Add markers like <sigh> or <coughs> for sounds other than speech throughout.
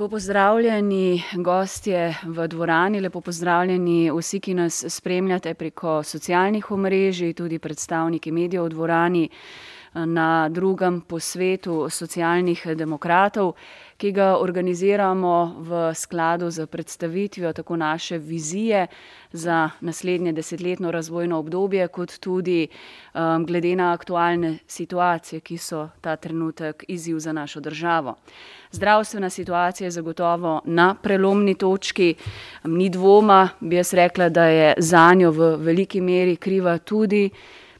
Lepo pozdravljeni gostje v dvorani, lepo pozdravljeni vsi, ki nas spremljate preko socialnih omrežij, tudi predstavniki medijev v dvorani na drugem posvetu socialnih demokratov, ki ga organiziramo v skladu s predstavitvijo tako naše vizije za naslednje desetletno razvojno obdobje kot tudi, glede na aktualne situacije, ki so ta trenutek izziv za našo državo. Zdravstvena situacija je zagotovo na prelomni točki, ni dvoma, bi jaz rekla, da je zanjo v veliki meri kriva tudi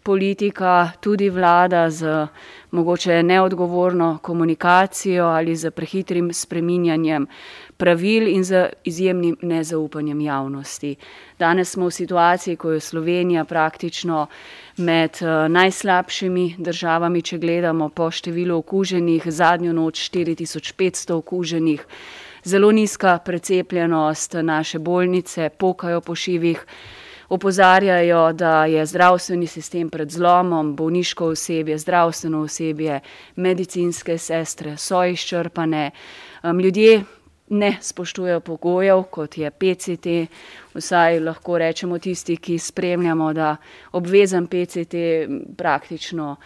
politika, tudi vlada z mogoče neodgovorno komunikacijo ali s prehitrim spreminjanjem pravil in z izjemnim nezaupanjem javnosti. Danes smo v situaciji, ko je Slovenija praktično med, najslabšimi državami, če gledamo po številu okuženih, zadnjo noč štiri tisoč petsto okuženih. Zelo nizka precepljenost, naše bolnice pokajo po šivih, opozarjajo, da je zdravstveni sistem pred zlomom, bolniško osebje, zdravstveno osebje, medicinske sestre so izčrpane. ljudje ne spoštujejo pogojev, kot je PCT, vsaj lahko rečemo tisti, ki spremljamo, da obvezen PCT praktično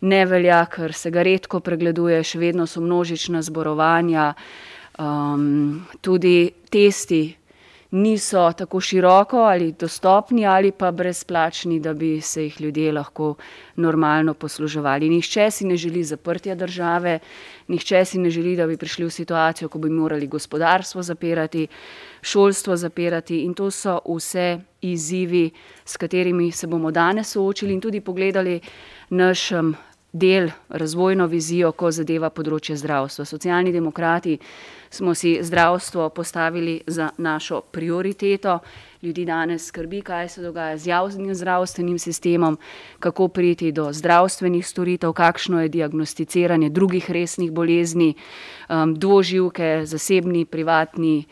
ne velja, ker se ga redko pregleduje, še vedno so množična zborovanja. tudi testi niso tako široko ali dostopni ali pa brezplačni, da bi se jih ljudje lahko normalno posluževali. Nihče si ne želi zaprtja države, nihče si ne želi, da bi prišli v situacijo, ko bi morali gospodarstvo zapirati, šolstvo zapirati, in to so vse izzivi, s katerimi se bomo danes soočili in tudi pogledali naš, del, razvojno vizijo, ko zadeva področje zdravstva. Socialni demokrati smo si zdravstvo postavili za našo prioriteto. Ljudi danes skrbi, kaj se dogaja z javnim zdravstvenim sistemom, kako priti do zdravstvenih storitev, kakšno je diagnosticiranje drugih resnih bolezni, dvoživke, zasebni, privatni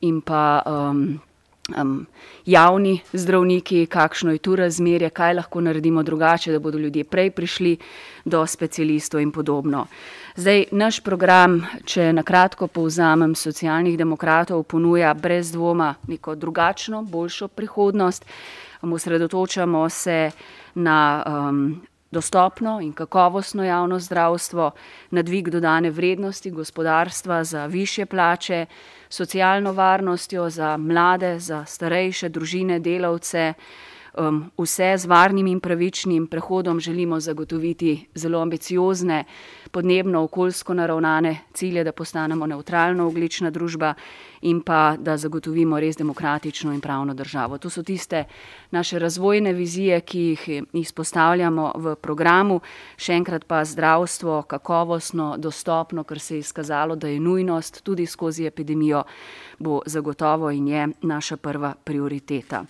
in pa, javni zdravniki, kakšno je tu razmerje, kaj lahko naredimo drugače, da bodo ljudje prej prišli do specialistov in podobno. Zdaj, naš program, če na kratko povzamem, Socialnih demokratov ponuja brez dvoma neko drugačno, boljšo prihodnost. Osredotočamo se na, dostopno in kakovostno javno zdravstvo, na dvig dodane vrednosti gospodarstva za višje plače, socialno varnostjo za mlade, za starejše, družine, delavce, vse z varnim in pravičnim prehodom želimo zagotoviti zelo ambiciozne, podnebno, okoljsko naravnane cilje, da postanemo nevtralna ogljična družba in pa da zagotovimo res demokratično in pravno državo. To so tiste naše razvojne vizije, ki jih izpostavljamo v programu. Še enkrat pa zdravstvo kakovostno, dostopno, ker se je izkazalo, da je nujnost, tudi skozi epidemijo, bo zagotovo in je naša prva prioriteta.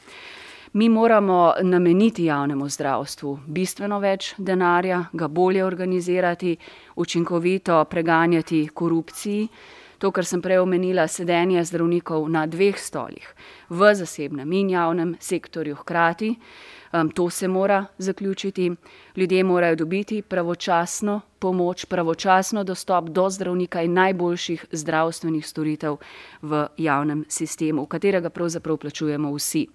Mi moramo nameniti javnemu zdravstvu bistveno več denarja, ga bolje organizirati, učinkovito preganjati korupciji. To, kar sem prej omenila, sedenje zdravnikov na dveh stolih, v zasebnem in javnem sektorju hkrati, to se mora zaključiti. Ljudje morajo dobiti pravočasno pomoč, pravočasno dostop do zdravnika in najboljših zdravstvenih storitev v javnem sistemu, katerega pravzaprav plačujemo vsi.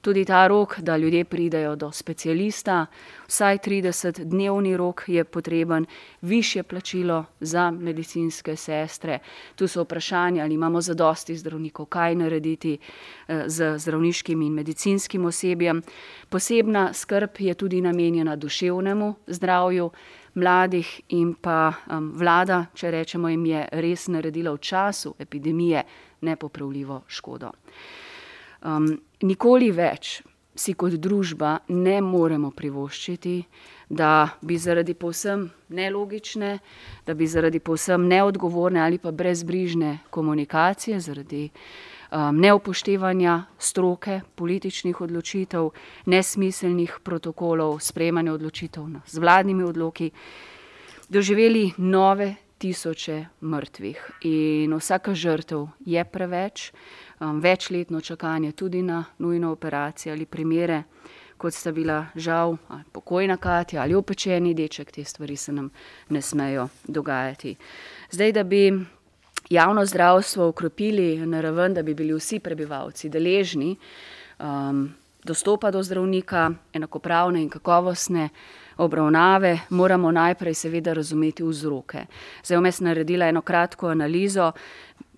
Tudi ta rok, da ljudje pridejo do specialista, vsaj tridesetdnevni rok je potreben, višje plačilo za medicinske sestre. Tu so vprašanja, ali imamo zadosti zdravnikov, kaj narediti, z zdravniškim in medicinskim osebjem. Posebna skrb je tudi namenjena duševnemu zdravju mladih in pa, vlada, če rečemo, jim je res naredila v času epidemije nepopravljivo škodo. nikoli več si kot družba ne moremo privoščiti, da bi zaradi povsem nelogične, da bi zaradi povsem neodgovorne ali pa brezbrižne komunikacije, zaradi, neupoštevanja stroke, političnih odločitev, nesmiselnih protokolov, sprejemanja odločitev z vladnimi odloki, doživeli nove tisoče mrtvih. In vsaka žrtev je preveč, večletno čakanje tudi na nujno operacijo ali primere, kot sta bila žal pokojna Katja ali opečeni deček, te stvari se nam ne smejo dogajati. Zdaj, da bi javno zdravstvo ukrepili na raven, da bi bili vsi prebivalci deležni um, dostopa do zdravnika, enakopravne in kakovostne obravnave, moramo najprej seveda razumeti vzroke. Zdaj, vmes naredila eno kratko analizo,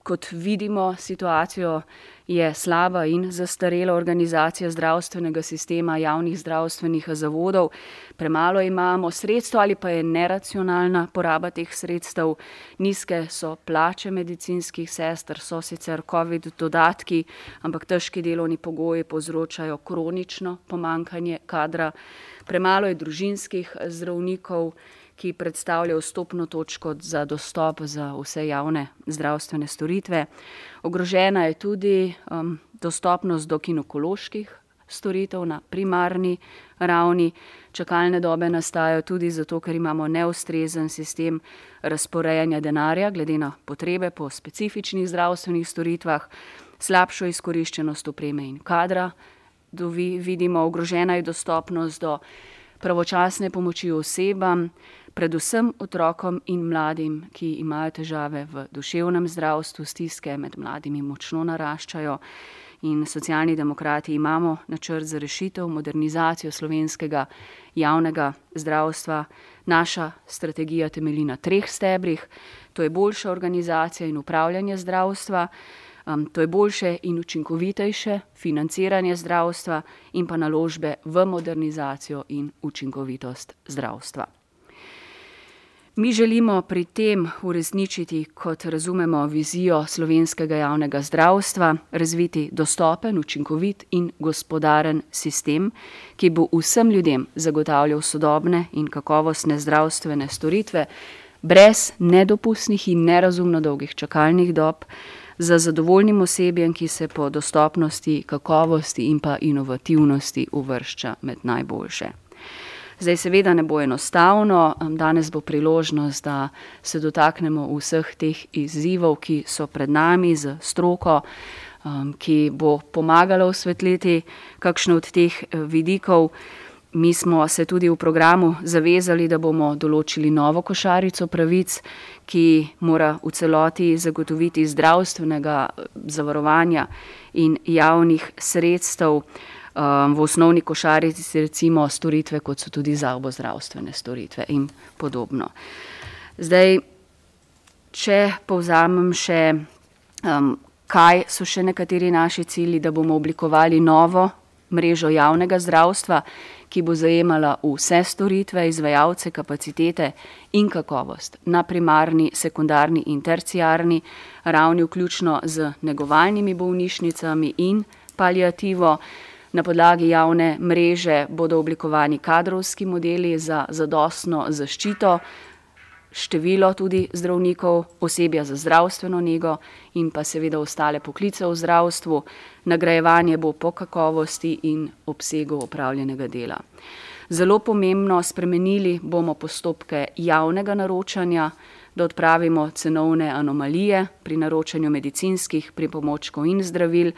kot vidimo situacijo je slaba in zastarela organizacija zdravstvenega sistema, javnih zdravstvenih zavodov. Premalo imamo sredstev ali pa je neracionalna poraba teh sredstev. Nizke so plače medicinskih sester, so sicer COVID dodatki, ampak težki delovni pogoji povzročajo kronično pomankanje kadra. Premalo je družinskih zdravnikov ki predstavlja vstopno točko za dostop za vse javne zdravstvene storitve. Ogrožena je tudi um, dostopnost do kinekoloških storitev na primarni ravni. Čakalne dobe nastajajo tudi zato, ker imamo neustrezen sistem razporejanja denarja glede na potrebe po specifičnih zdravstvenih storitvah, slabšo izkoriščenost opreme in kadra. Dovi, vidimo, ogrožena je dostopnost do pravočasne pomoči osebam, predvsem otrokom in mladim, ki imajo težave v duševnem zdravstvu, stiske med mladimi močno naraščajo. In socialni demokrati imamo načrt za rešitev, modernizacijo slovenskega javnega zdravstva. Naša strategija temelji na treh stebrih: to je boljša organizacija in upravljanje zdravstva, um, to je boljše in učinkovitejše financiranje zdravstva in pa naložbe v modernizacijo in učinkovitost zdravstva. Mi želimo pri tem uresničiti, kot razumemo, vizijo slovenskega javnega zdravstva, razviti dostopen, učinkovit in gospodaren sistem, ki bo vsem ljudem zagotavljal sodobne in kakovostne zdravstvene storitve, brez nedopustnih in nerazumno dolgih čakalnih dob, za zadovoljnim osebjem, ki se po dostopnosti, kakovosti in pa inovativnosti uvršča med najboljše. Zdaj, seveda, ne bo enostavno, danes bo priložnost, da se dotaknemo vseh teh izzivov, ki so pred nami z stroko, ki bo pomagala osvetliti kakšno od teh eh, vidikov. Mi smo se tudi v programu zavezali, da bomo določili novo košarico pravic, ki mora v celoti zagotoviti zdravstvenega eh, zavarovanja in javnih sredstev um, v osnovni košarici recimo storitve, kot so tudi zobozdravstvene storitve in podobno. Zdaj, če povzamem še, um, kaj so še nekateri naši cilji, da bomo oblikovali novo mrežo javnega zdravstva, ki bo zajemala vse storitve, izvajalce, kapacitete in kakovost na primarni, sekundarni in terciarni ravni, vključno z negovalnimi bolnišnicami in paliativo. Na podlagi javne mreže bodo oblikovani kadrovski modeli za zadostno zaščito, število tudi zdravnikov, osebja za zdravstveno nego in pa seveda ostale poklice v zdravstvu. Nagrajevanje bo po kakovosti in obsegu opravljenega dela. Zelo pomembno, spremenili bomo postopke javnega naročanja, da odpravimo cenovne anomalije pri naročanju medicinskih pripomočkov in zdravil,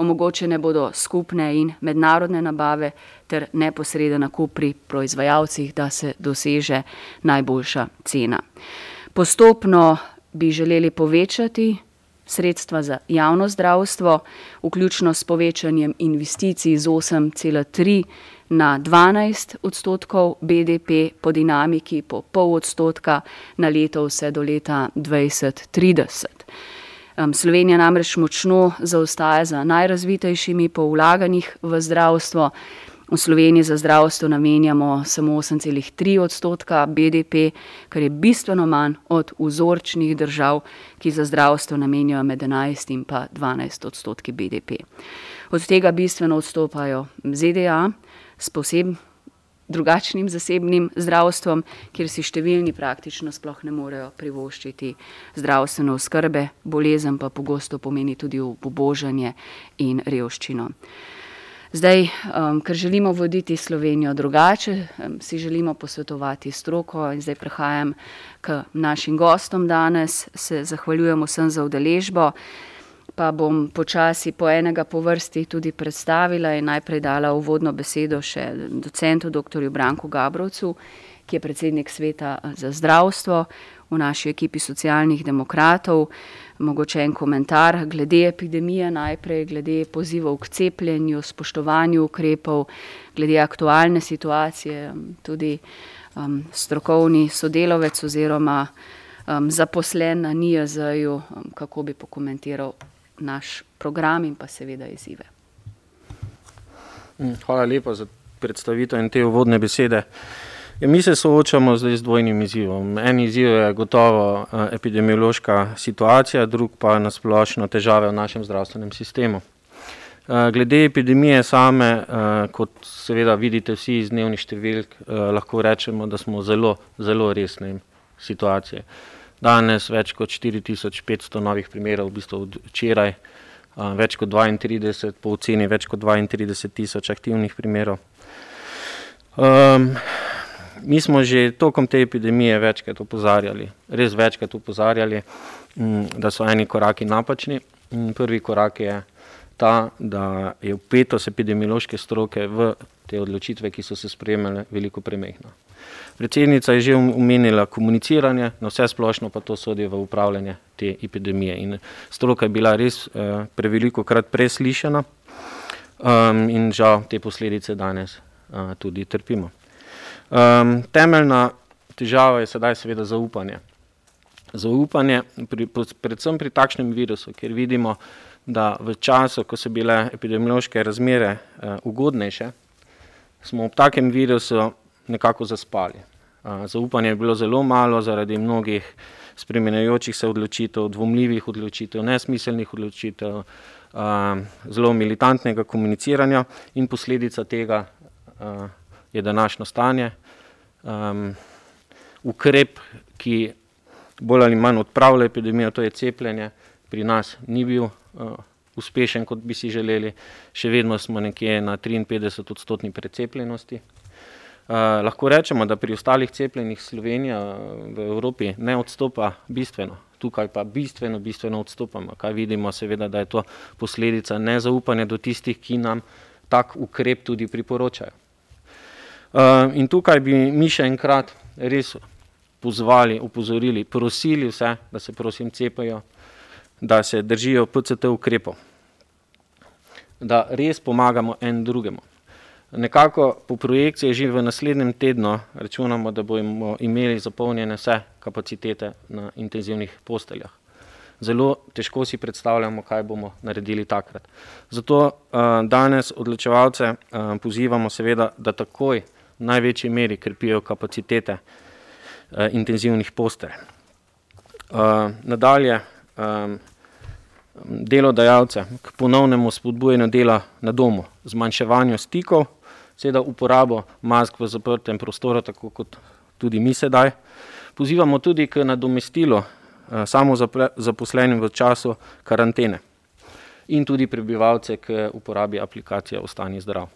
omogočene bodo skupne in mednarodne nabave ter neposreden nakup pri proizvajalcih, da se doseže najboljša cena. Postopno bi želeli povečati sredstva za javno zdravstvo, vključno s povečanjem investicij z 8,3 na 12 odstotkov BDP po dinamiki po pol odstotka na leto vse do leta 2030. Slovenija namreč močno zaostaja za najrazvitejšimi po vlaganjih v zdravstvo. V Sloveniji za zdravstvo namenjamo samo 8,3 odstotka BDP, kar je bistveno manj od vzorčnih držav, ki za zdravstvo namenjajo med 11 in pa 12 odstotki BDP. Od tega bistveno odstopajo ZDA s posebnim drugačnim zasebnim zdravstvom, kjer si številni praktično sploh ne morejo privoščiti zdravstvene oskrbe, bolezen pa pogosto pomeni tudi obožanje in revščino. Zdaj, um, ker želimo voditi Slovenijo drugače, um, si želimo posvetovati stroko in zdaj prehajam k našim gostom danes, se zahvaljujem vsem za udeležbo pa bom počasi po enega po vrsti tudi predstavila in najprej dala uvodno besedo še docentu dr. Branku Gabrovcu, ki je predsednik sveta za zdravstvo v naši ekipi socialnih demokratov. Mogoče en komentar glede epidemije, najprej glede pozivov k cepljenju, spoštovanju ukrepov, glede aktualne situacije, tudi um, strokovni sodelovec oziroma um, zaposlen na NIJZ-ju, um, kako bi pokomentiral naš program in pa seveda izzive. Mm, hvala lepa za predstavitev in te uvodne besede. Ja, mi se soočamo zdaj z dvojnim izzivom. En izziv je gotovo uh, epidemiološka situacija, drug pa nasplošno težave v našem zdravstvenem sistemu. Uh, glede epidemije same, uh, kot seveda vidite vsi iz dnevnih številk, lahko rečemo, da smo zelo, zelo resni situacije. Danes več kot 4500 novih primerov, v bistvu od včeraj več kot 32, po oceni več kot 32 tisoč aktivnih primerov. Um, mi smo že tokom te epidemije večkrat opozarjali, res večkrat opozarjali, da so eni koraki napačni. Prvi korak je ta, da je upetost epidemiološke stroke v te odločitve, ki so se sprejemale, veliko premehna. Predsednica je že omenila komuniciranje, na vse splošno pa to sodi v upravljanje te epidemije. In stroka je bila res eh, preveliko krat preslišana um, in žal te posledice danes uh, tudi trpimo. Um, temeljna težava je sedaj seveda zaupanje. Zaupanje, pri, predvsem pri takšnem virusu, ker vidimo, da v času, ko so bile epidemiološke razmere uh, ugodnejše, smo ob takem virusu nekako zaspali. Zaupanja je bilo zelo malo zaradi mnogih spremenjajočih se odločitev, dvomljivih odločitev, nesmiselnih odločitev, zelo militantnega komuniciranja in posledica tega je današnjo stanje. Ukrep, ki bolj ali manj odpravlja epidemijo, to je cepljenje, pri nas ni bil uspešen, kot bi si želeli. Še vedno smo nekje na 53 odstotni precepljenosti. Uh, lahko rečemo, da pri ostalih cepljenih Slovenija v Evropi ne odstopa bistveno, tukaj pa bistveno, bistveno odstopamo. Kaj vidimo, seveda, da je to posledica nezaupanja do tistih, ki nam tak ukrep tudi priporočajo. Uh, in tukaj bi mi še enkrat res pozvali, upozorili, prosili vse, da se prosim cepajo, da se držijo PCT ukrepov, da res pomagamo en drugemu. Nekako po projekciji že v naslednjem tednu računamo, da bomo imeli zapolnjene vse kapacitete na intenzivnih posteljah. Zelo težko si predstavljamo, kaj bomo naredili takrat. Zato uh, danes odločevalce uh, pozivamo seveda, da takoj v največji meri krepijo kapacitete uh, intenzivnih postelj. Uh, nadalje, um, delodajalce k ponovnemu spodbujanju dela na domu, zmanjševanju stikov, seveda uporabo mask v zaprtem prostoru, tako kot tudi mi sedaj. Pozivamo tudi k nadomestilu eh, samo zaposlenim v času karantene in tudi prebivalce k uporabi aplikacije Ostani zdrav.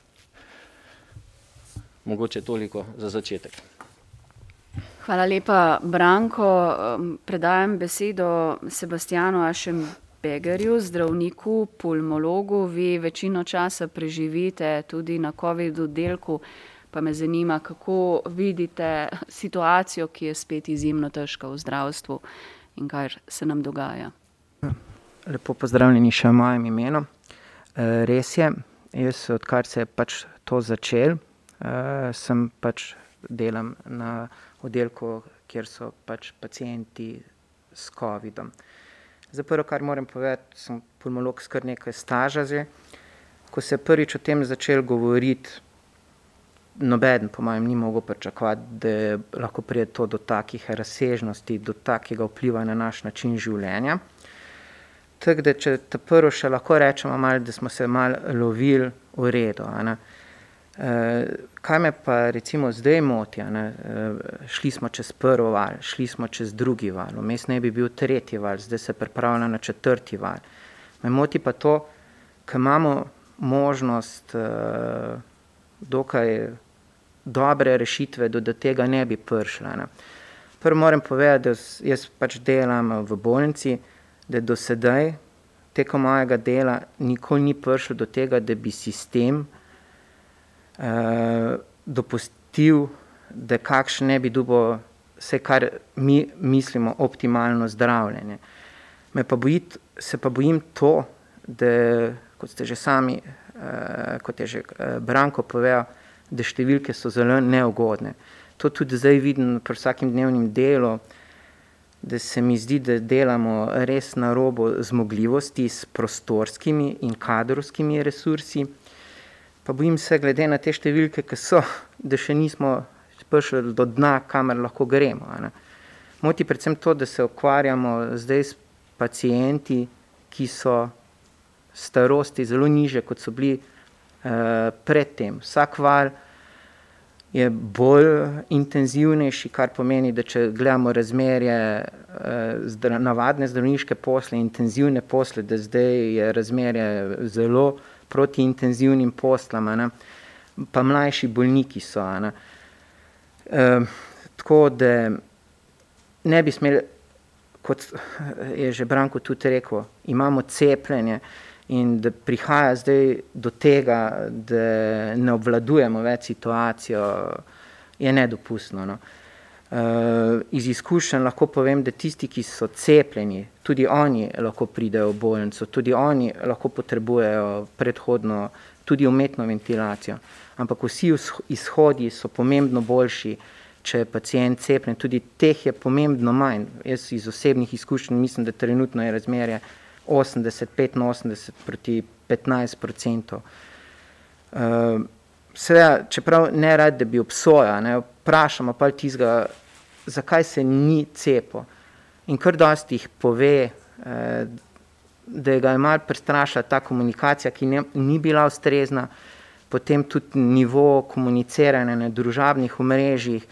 Mogoče toliko za začetek. Hvala lepa, Branko. Predajam besedo Sebastianu Ašem Begerju, zdravniku, pulmologu, vi večino časa preživite tudi na COVID oddelku, pa me zanima, kako vidite situacijo, ki je spet izjemno težka v zdravstvu in kaj se nam dogaja. Lepo pozdravljeni še v mojem imenu. Eh, res je, jaz odkar se je pač to začel, eh, sem pač delam na oddelku, kjer so pač pacijenti s COVID-om. Za prvo, kar moram povedati, sem pulmolog s kar nekaj staža že. Ko se je prvič o tem začel govoriti, noben, po mojem, ni mogel pričakovati, da lahko pride to do takih razsežnosti, do takega vpliva na naš način življenja. Tako da, če te prvo še lahko rečemo, mal, da smo se malo lovili v redu. Eh, kaj me pa recimo zdaj moti? Ne? Eh, šli smo čez prvi val, šli smo čez drugi val, vmes ne bi bil tretji val, zdaj se pripravlja na četrti val. Me moti pa to, ker imamo možnost uh, dokaj dobre rešitve, da do tega ne bi prišla. Ne? Prvo moram povedati, da jaz pač delam v bolnici, da do sedaj, tekom mojega dela, nikoli ni prišlo do tega, da bi sistem uh, dopustil, da kakšen ne bi dubo vse, kar mi mislimo, optimalno zdravljenje. Me pa bojim, se pa bojim to, da, kot ste že sami, eh, kot je že eh, Branko povedal, da številke so zelo neugodne. To tudi zdaj vidim pri vsakem dnevnem delu, da se mi zdi, da delamo res na robu zmogljivosti s prostorskimi in kadrovskimi resursi. Pa bojim se, glede na te številke, ki so, da še nismo prišli do dna, kamer lahko gremo. Moti predvsem to, da se ukvarjamo zdaj s pacijenti, ki so starosti zelo niže, kot so bili eh, predtem. Vsak val je bolj intenzivnejši, kar pomeni, da če gledamo razmerje eh, zdra, navadne zdravniške posle, intenzivne posle, da zdaj je razmerje zelo proti intenzivnim poslama, ne? pa mlajši bolniki so. Ne? Eh, tako da ne bi smeli, kot je že Branko tudi rekel, imamo cepljenje in da prihaja zdaj do tega, da ne obvladujemo več situacijo, je nedopustno. No. Iz izkušenj lahko povem, da tisti, ki so cepljeni, tudi oni lahko pridejo v bolnico, tudi oni lahko potrebujejo predhodno tudi umetno ventilacijo. Ampak vsi izhodi so pomembno boljši, če je pacijent cepljen, tudi teh je pomembno manj. Jaz iz osebnih izkušenj mislim, da trenutno je razmerje 80-85 proti 15 odstotkov. Seveda, čeprav ne rad, da bi obsojal, ne, vprašamo pa tizga, zakaj se ni cepo. In kar dosti jih pove, eh, da ga je mal prestrašila ta komunikacija, ki ne, ni bila ustrezna, potem tudi nivo komuniciranja na družabnih omrežjih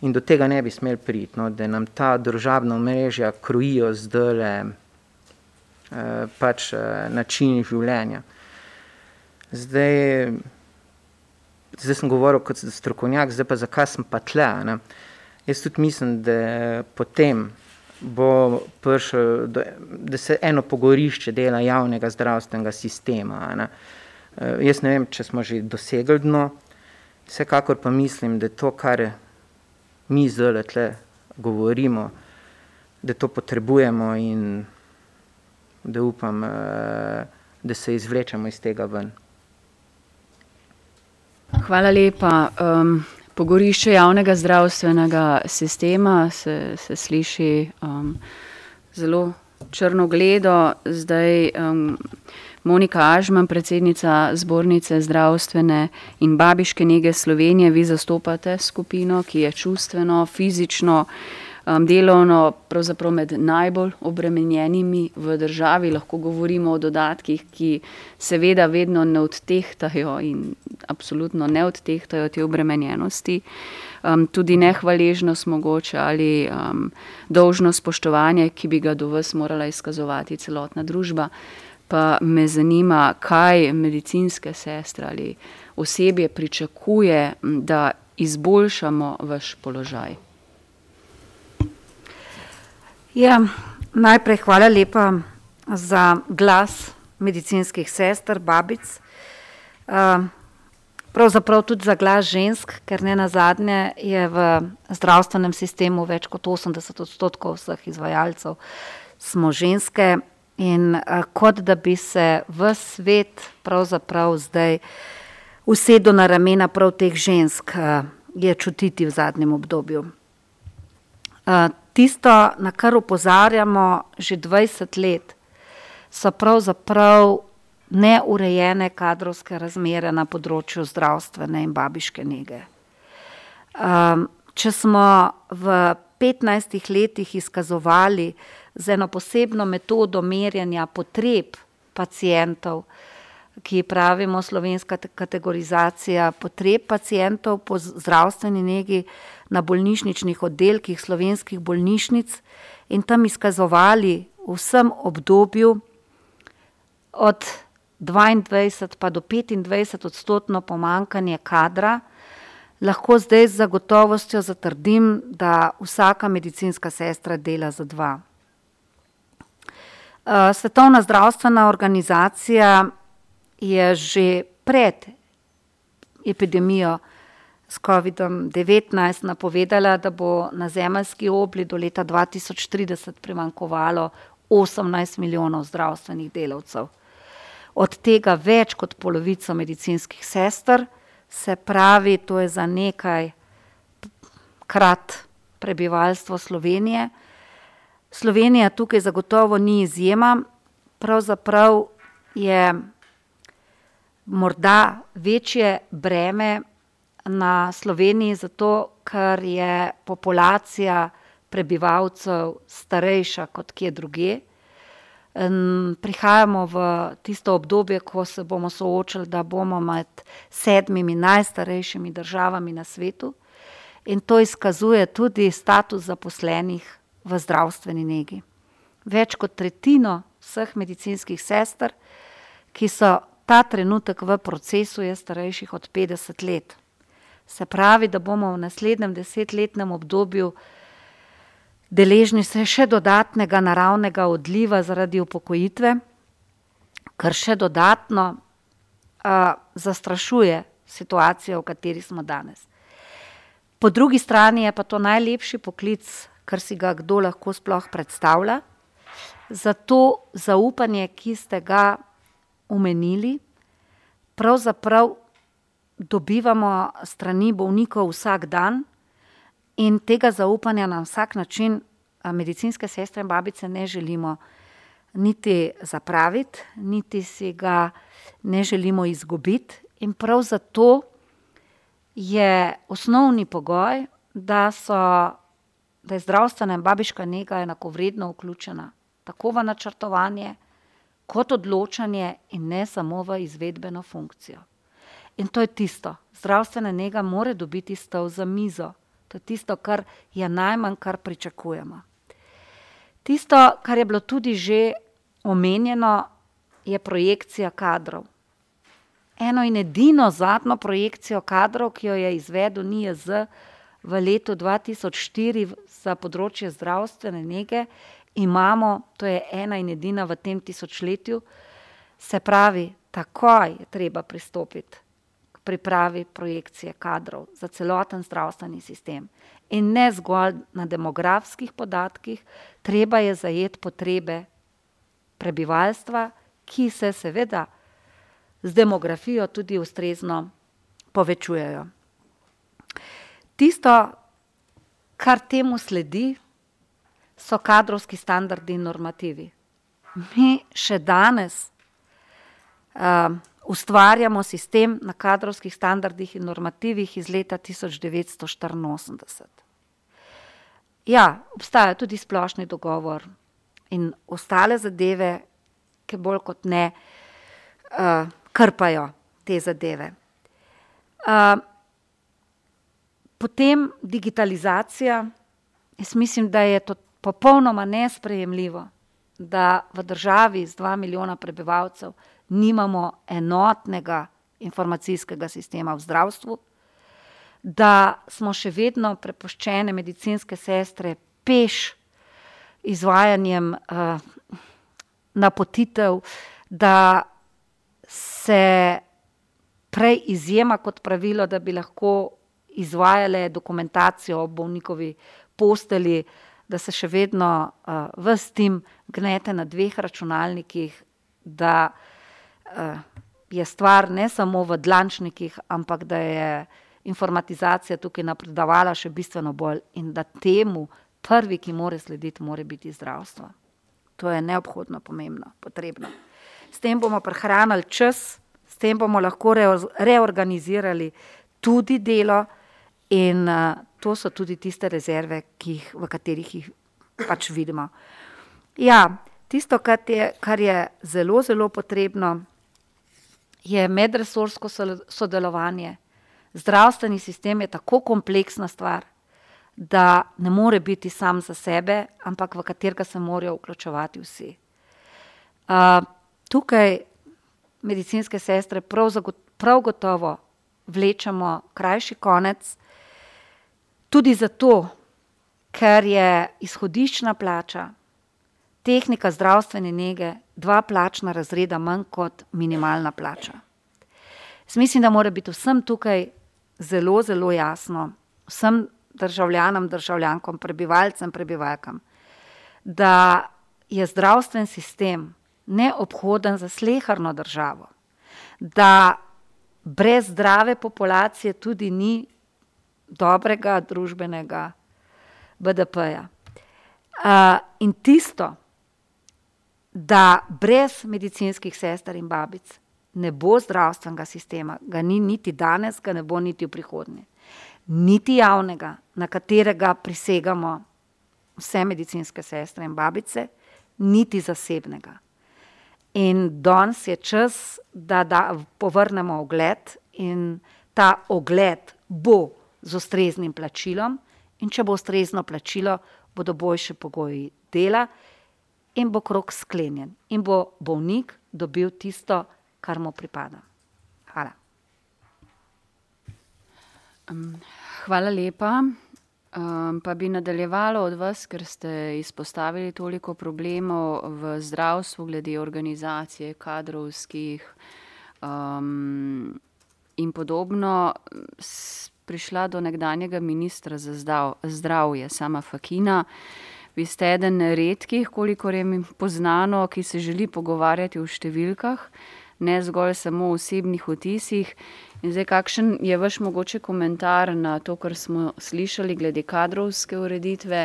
in do tega ne bi smeli priti, no, da nam ta družabna omrežja krojijo zdaj eh, pač eh, način življenja. Zdaj, zdaj sem govoril kot strokovnjak, zdaj pa zakaj sem pa tle. Ne? Jaz tudi mislim, da potem bo prišel, da se eno pogorišče dela javnega zdravstvenega sistema. Ne? E, jaz ne vem, če smo že dosegli dno, vsekakor pa mislim, da to, kar mi zdaj tle govorimo, da to potrebujemo in da upam, e, da se izvlečemo iz tega ven. Hvala lepa. Um, pogorišče javnega zdravstvenega sistema se, se sliši um, zelo črnogledo. Zdaj um, Monika Ažman, predsednica zbornice zdravstvene in babiške nege Slovenije, vi zastopate skupino, ki je čustveno, fizično um, delovno pravzaprav med najbolj obremenjenimi v državi. Lahko govorimo o dodatkih, ki seveda vedno ne odtehtajo in absolutno ne odtehtajo te obremenjenosti. Um, tudi nehvaležnost mogoče ali um, dolžno spoštovanje, ki bi ga do vas morala izkazovati celotna družba. Pa me zanima, kaj medicinske sestre ali osebje pričakuje, da izboljšamo vaš položaj. Ja, najprej hvala lepa za glas medicinskih sester, babic. Pravzaprav tudi za glas žensk, ker ne na zadnje je v zdravstvenem sistemu več kot 80 odstotkov vseh izvajalcev smo ženske in kot da bi se v svet pravzaprav zdaj usedel na ramena prav teh žensk, je čutiti v zadnjem obdobju tisto, na kar upozarjamo že 20 let, so pravzaprav neurejene kadrovske razmere na področju zdravstvene in babiške nege. Um, če smo v 15 letih izkazovali z eno posebno metodo merjanja potreb pacijentov, ki pravimo slovenska kategorizacija potreb pacijentov po zdravstveni negi, na bolnišničnih oddelkih slovenskih bolnišnic in tam izkazovali v vsem obdobju od 22 pa do 25 odstotno pomankanje kadra, lahko zdaj z zagotovostjo zatrdim, da vsaka medicinska sestra dela za dva. Eh, Svetovna zdravstvena organizacija je že pred epidemijo s COVID-19 napovedala, da bo na zemeljski obli do leta 2030 primankovalo 18 milijonov zdravstvenih delavcev. Od tega več kot polovico medicinskih sester, se pravi, to je za nekaj krat prebivalstvo Slovenije. Slovenija tukaj zagotovo ni izjema, pravzaprav je morda večje breme na Sloveniji, zato ker je populacija prebivalcev starejša kot kje druge. Prihajamo v tisto obdobje, ko se bomo soočili, da bomo med sedmimi najstarejšimi državami na svetu, in to izkazuje tudi status zaposlenih v zdravstveni negi. Več kot tretjino vseh medicinskih sester, ki so ta trenutek v procesu, je starejših od petdeset let. Se pravi, da bomo v naslednjem desetletnem obdobju deležni še dodatnega naravnega odliva zaradi upokojitve, kar še dodatno, zastrašuje situacijo, v kateri smo danes. Po drugi strani je pa to najlepši poklic, kar si ga kdo lahko sploh predstavlja, zato zaupanje, ki ste ga omenili, pravzaprav dobivamo strani bolnikov vsak dan in tega zaupanja na vsak način, medicinske sestre in babice ne želimo niti zapraviti niti si ga ne želimo izgubiti. In prav zato je osnovni pogoj, da so, da je zdravstvena in babiška nega enakovredno vključena tako v načrtovanje kot odločanje in ne samo v izvedbeno funkcijo. In to je tisto, zdravstvena nega mora dobiti stol za mizo. To je tisto, kar je najmanj, kar pričakujemo. Tisto, kar je bilo tudi že omenjeno, je projekcija kadrov. Eno in edino zadnjo projekcijo kadrov, ki jo je izvedel NIJZ v letu dva tisoč štiri za področje zdravstvene nege, imamo, to je ena in edina v tem tisočletju, se pravi, takoj je treba pristopiti pripravi projekcije kadrov za celoten zdravstveni sistem. In ne zgolj na demografskih podatkih, treba je zajeti potrebe prebivalstva, ki se seveda z demografijo tudi ustrezno povečujejo. Tisto, kar temu sledi, so kadrovski standardi in normativi. Mi še danes, ustvarjamo sistem na kadrovskih standardih in normativih iz leta tisoč devetsto štiriinosemdeset. Ja, obstaja tudi splošni dogovor in ostale zadeve, ke bolj kot ne, krpajo te zadeve. potem digitalizacija, jaz mislim, da je to popolnoma nesprejemljivo, da v državi z dva milijona prebivalcev nimamo enotnega informacijskega sistema v zdravstvu, da smo še vedno prepuščene medicinske sestre peš izvajanjem, napotitev, da se prej izjema kot pravilo, da bi lahko izvajale dokumentacijo o bolnikovi postelji, da se še vedno, ves tim gnete na dveh računalnikih, da, je stvar ne samo v dlančnikih, ampak da je informatizacija tukaj napredovala še bistveno bolj in da temu prvi, ki mora slediti, mora biti zdravstvo. To je neobhodno pomembno, potrebno. S tem bomo prihranili čas, s tem bomo lahko reorganizirali tudi delo in, to so tudi tiste rezerve, jih, v katerih jih pač vidimo. Ja, tisto, kar je, kar je zelo, zelo potrebno, je medresorsko sodelovanje. Zdravstveni sistem je tako kompleksna stvar, da ne more biti sam za sebe, ampak v katerega se morajo vključevati vsi. tukaj medicinske sestre prav prav gotovo vlečemo krajši konec, tudi zato, ker je izhodiščna plača tehnika zdravstvene nege dva plačna razreda manj kot minimalna plača. Jaz mislim, da mora biti vsem tukaj zelo, zelo jasno vsem državljanom, državljankom, prebivalcem, prebivalkam, da je zdravstven sistem neobhoden za slehrno državo, da brez zdrave populacije tudi ni dobrega družbenega BDP-ja. Uh, in tisto, da brez medicinskih sester in babic ne bo zdravstvenega sistema, ga ni niti danes, ga ne bo niti v prihodnje niti javnega, na katerega prisegamo vse medicinske sestre in babice, niti zasebnega. In danes je čas, da, da povrnemo ogled, in ta ogled bo z ustreznim plačilom, in če bo ustrezno plačilo, bodo boljše pogoji dela, in bo krok sklenjen, in bo bolnik dobil tisto, kar mu pripada. Hvala. Hvala lepa. Um, pa bi nadaljevalo od vas, ker ste izpostavili toliko problemov v zdravstvu, glede organizacije, kadrovskih um, in podobno. Prišla do nekdanjega ministra za zdav, zdravje, sama Fakina. Vi ste eden redkih, kolikor je mi poznano, ki se želi pogovarjati o številkah, ne zgolj samo o osebnih vtisih. In zdaj, kakšen je vaš mogoče komentar na to, kar smo slišali glede kadrovske ureditve,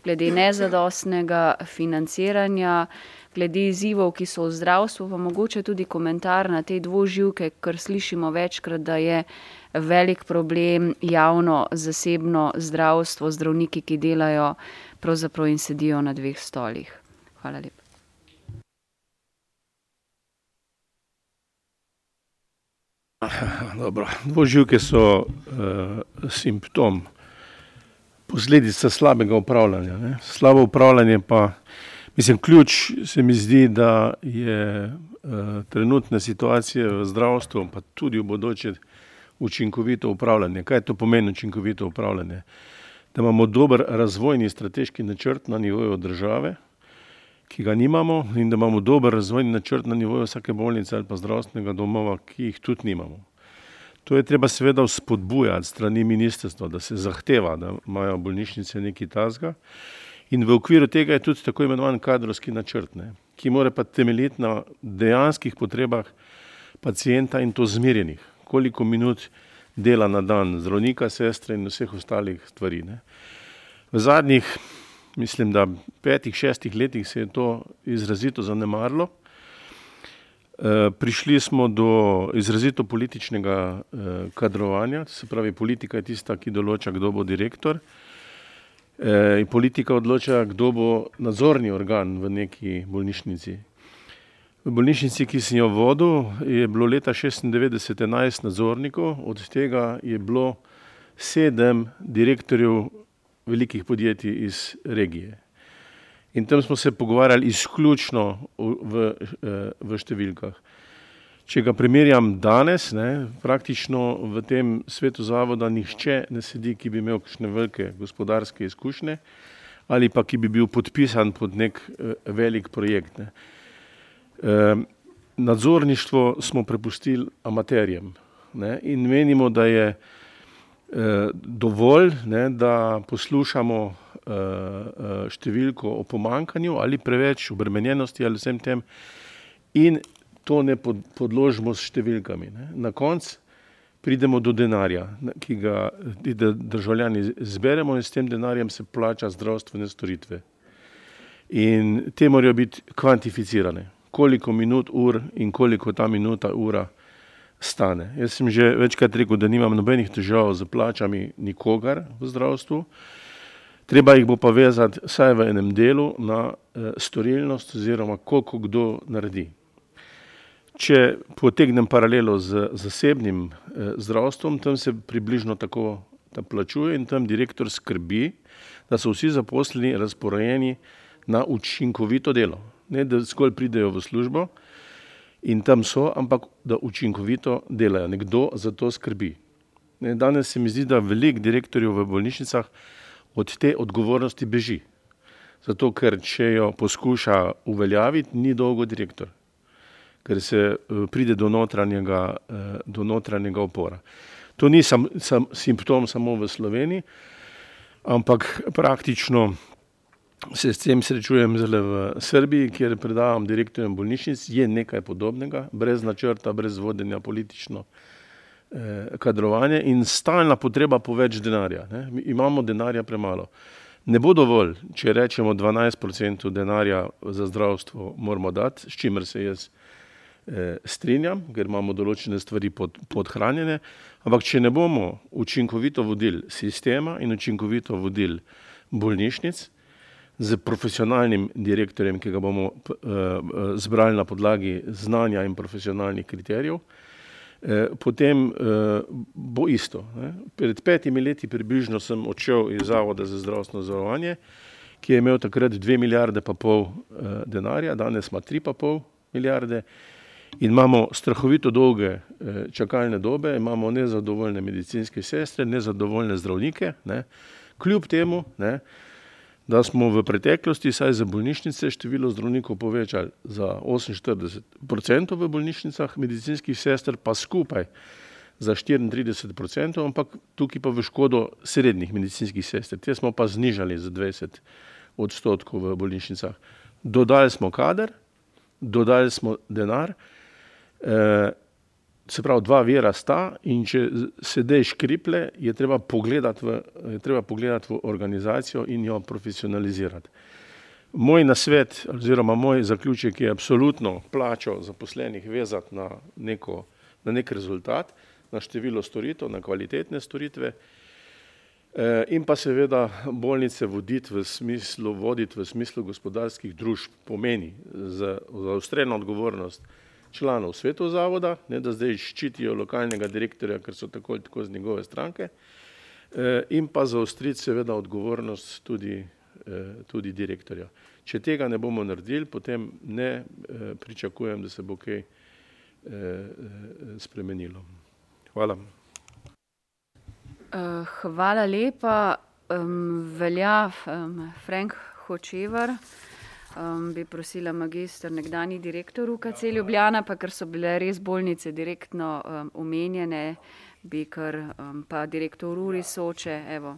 glede nezadostnega financiranja, glede izzivov, ki so v zdravstvu, pa mogoče tudi komentar na te dvoživke, ker slišimo večkrat, da je velik problem javno, zasebno zdravstvo, zdravniki, ki delajo pravzaprav in sedijo na dveh stolih. Hvala lepa. <laughs> Dvoživke so uh, simptom, posledica slabega upravljanja. Ne. Slabo upravljanje pa, mislim, ključ se mi zdi, da je uh, trenutna situacija v zdravstvu, pa tudi v bodoče, učinkovito upravljanje. Kaj to pomeni učinkovito upravljanje? Da imamo dober razvojni strateški načrt na nivoju države, ki ga nimamo, in da imamo dober razvojni načrt na nivoju vsake bolnice ali pa zdravstvenega domova, ki jih tudi nimamo. To je treba seveda spodbujati strani ministrstva, da se zahteva, da imajo bolnišnice neki tasga. In v okviru tega je tudi tako imenovan kadrovski načrt, ne, ki mora pa temeljiti na dejanskih potrebah pacijenta in to zmerjenih, koliko minut dela na dan zdravnika, sestre in vseh ostalih stvari. Ne. V zadnjih mislim, da petih, šestih letih se je to izrazito zanemarilo. E, prišli smo do izrazito političnega e, kadrovanja, se pravi, politika je tista, ki določa, kdo bo direktor. E, in politika odloča, kdo bo nadzorni organ v neki bolnišnici. V bolnišnici, ki sem jo vodil, je bilo leta 96 11 nadzornikov, od tega je bilo sedem direktorjev velikih podjetij iz regije. In tam smo se pogovarjali izključno v, eh, v številkah. Če ga primerjam danes, ne, praktično v tem svetu zavoda nihče ne sedi, ki bi imel kakšne velike gospodarske izkušnje ali pa ki bi bil podpisan pod nek eh, velik projekt. Ne. E, nadzorništvo smo prepustili amaterjem ne, in menimo, da je dovolj, ne, da poslušamo uh, številko o pomankanju ali preveč obremenjenosti ali vsem tem in to ne pod, podložimo s številkami. Ne. Na koncu pridemo do denarja, ki ga državljani zberemo in s tem denarjem se plača zdravstvene storitve. In te morajo biti kvantificirane, koliko minut, ur in koliko ta minuta, ura stane. Jaz sem že večkrat rekel, da nimam nobenih težav z plačami nikogar v zdravstvu. Treba jih bo pa vezati vsaj v enem delu na eh, storilnost oziroma koliko kdo naredi. Če potegnem paralelo z zasebnim eh, zdravstvom, tam se približno tako plačuje in tam direktor skrbi, da so vsi zaposleni razporejeni na učinkovito delo. Ne, da zgolj pridejo v službo, in tam so, ampak da učinkovito delajo. Nekdo za to skrbi. Ne, danes se mi zdi, da velik direktorjev v bolnišnicah od te odgovornosti beži. Zato, ker če jo poskuša uveljaviti, ni dolgo direktor, ker se eh, pride do notranjega, eh, do notranjega opora. To ni sam, sam, simptom samo v Sloveniji, ampak praktično se s tem srečujem zelo v Srbiji, kjer predavam direktorjem bolnišnic, je nekaj podobnega, brez načrta, brez vodenja politično eh, kadrovanje in stalna potreba po več denarja. Ne. Imamo denarja premalo. Ne bo dovolj, če rečemo 12% denarja za zdravstvo moramo dati, s čimer se jaz strinjam, ker imamo določene stvari pod, podhranjene, ampak če ne bomo učinkovito vodili sistema in učinkovito vodili bolnišnic z profesionalnim direktorjem, ki ga bomo eh, zbrali na podlagi znanja in profesionalnih kriterijev, Eh, potem eh, bo isto. Pred petimi leti približno sem odšel iz Zavoda za zdravstveno zavarovanje, ki je imel takrat dve milijarde pa pol eh, denarja, danes ima tri pa pol milijarde in imamo strahovito dolge čakalne dobe, imamo nezadovoljne medicinske sestre, nezadovoljne zdravnike, ne. kljub temu, ne, da smo v preteklosti, saj za bolnišnice, število zdravnikov povečali za 48% v bolnišnicah, medicinskih sester pa skupaj za 34%, ampak tukaj pa v škodo srednjih medicinskih sester. Te smo pa znižali za 20 odstotkov v bolnišnicah. Dodali smo kader, dodali smo denar, eh, se pravi, dva vira sta in če sedeš kriple, je treba pogledati v, treba pogledati v organizacijo in jo profesionalizirati. Moj nasvet oziroma moj zaključek je absolutno plačo zaposlenih vezati na, neko, na nek rezultat, na število storitev, na kvalitetne storitve eh, in pa seveda bolnice voditi v smislu, voditi v smislu gospodarskih družb pomeni za, za ustreno odgovornost članov svetov zavoda, ne da zdaj ščitijo lokalnega direktorja, ker so tako ali tako z njegove stranke, eh, in pa zaostriti seveda odgovornost tudi, eh, tudi direktorja. Če tega ne bomo naredili, potem ne eh, pričakujem, da se bo kaj spremenilo. Hvala. Hvala lepa. Velja Frank Hočevar. Um, bi prosila magistr, nekdani direktor UKC Ljubljana, pa ker so bile res bolnice direktno um, omenjene, bi kar um, pa direktor Uri Soče, evo.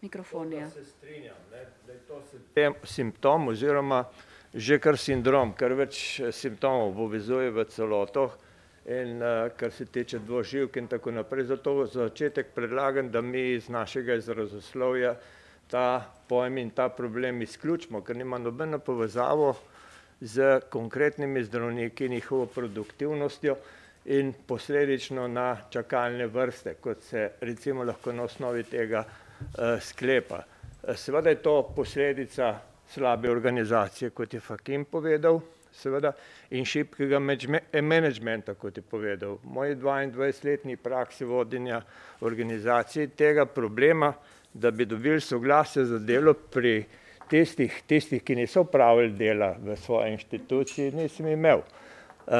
Mikrofon je. Ja. Se strinjam, ne, da je to simptom oziroma že kar sindrom, kar več eh, simptomov povezuje v celoto in uh, kar se tiče dvoživk in tako naprej. Zato za začetek predlagam, da mi iz našega izrazoslovja ta pojem in ta problem izključimo, ker nima nobeno povezavo z konkretnimi zdravniki in njihovo produktivnostjo in posledično na čakalne vrste, kot se recimo lahko na osnovi tega uh, sklepa. Seveda je to posledica slabe organizacije, kot je Fakim povedal, seveda, in šibkega menedžmenta, kot je povedal. Moji 22-letni praksi vodenja organizacije tega problema da bi dobili soglasje za delo pri tistih, tistih ki niso upravili dela v svoji inštituciji, nisem imel. Uh,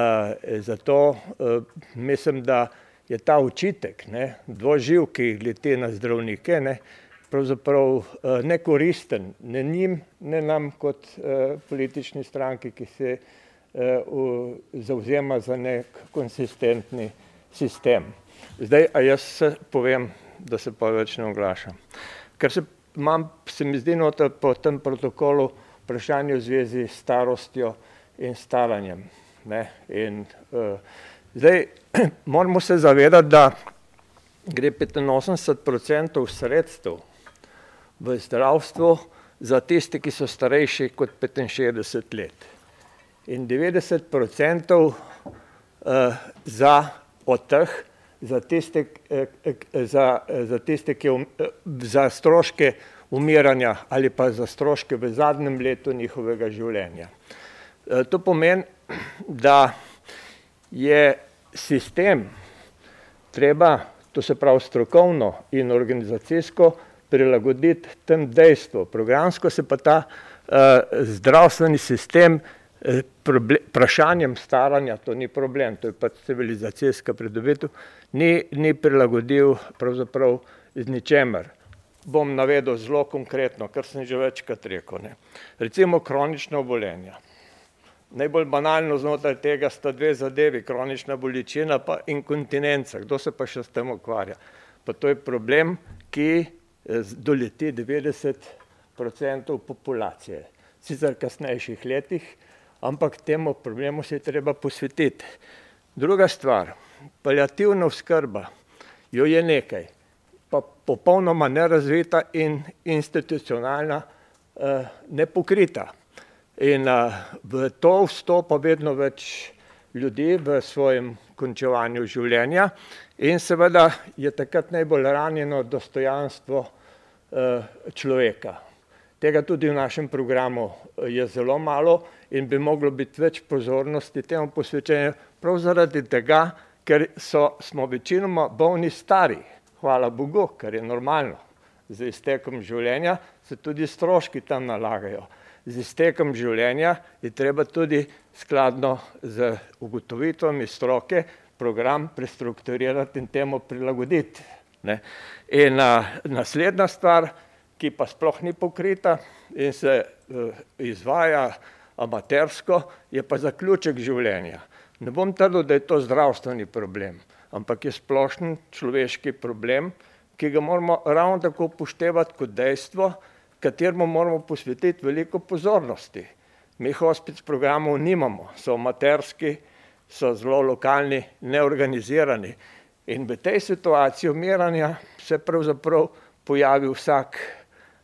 zato uh, mislim, da je ta učitek, ne, dvoživki glede na zdravnike, ne, pravzaprav uh, nekoristen, ne njim, ne nam kot uh, politični stranki, ki se uh, uh, zauzema za nek konsistentni sistem. Zdaj, a jaz povem da se pa več ne oglašam. Ker se, imam, se mi zdi noter po tem protokolu vprašanje v zvezi s starostjo in staranjem. Ne? In, uh, zdaj, <clears throat> moramo se zavedati, da gre 85% sredstev v zdravstvu za tiste, ki so starejši kot 65 let. In 90% uh, za od teh za tiste, eh, eh, za, eh, za tiste ki um, za stroške umiranja ali pa za stroške v zadnjem letu njihovega življenja. To pomeni, <clears throat> da je sistem treba, to se pravi strokovno in organizacijsko, prilagoditi tem dejstvu. Programsko se pa ta uh, zdravstveni sistem vprašanjem staranja, to ni problem, to je pač civilizacijska pridobitev, ni, ni prilagodil pravzaprav z ničemer. Bom navedel zelo konkretno, kar sem že večkrat rekel. Ne. Recimo kronična obolenja. Najbolj banalno znotraj tega sta dve zadevi, kronična bolečina pa inkontinenca. Kdo se pa še s tem ukvarja? Pa to je problem, ki eh, doleti 90 odstotkov populacije. Sicer v kasnejših letih, ampak temu problemu se je treba posvetiti. Druga stvar, paliativna oskrba, jo je nekaj, pa popolnoma nerazvita in institucionalna, eh, nepokrita. In uh, v to vstopa vedno več ljudi v svojem končevanju življenja in seveda je takrat najbolj ranjeno dostojanstvo uh, človeka. Tega tudi v našem programu je zelo malo in bi moglo biti več pozornosti temu posvečenju, prav zaradi tega, ker so, smo večinoma bolni stari, hvala Bogu, kar je normalno. Z iztekom življenja se tudi stroški tam nalagajo z iztekom življenja je treba tudi skladno z ugotovitvami stroke program prestrukturirati in temu prilagoditi. Ne. In a, naslednja stvar, ki pa sploh ni pokrita in se uh, izvaja amatersko, je pa zaključek življenja. Ne bom trdil, da je to zdravstveni problem, ampak je splošen človeški problem, ki ga moramo ravno tako upoštevati kot dejstvo, kateremu moramo posvetiti veliko pozornosti. Mi hospic programov nimamo, so amaterski, so zelo lokalni, neorganizirani. In v tej situaciji umiranja se pravzaprav pojavi vsak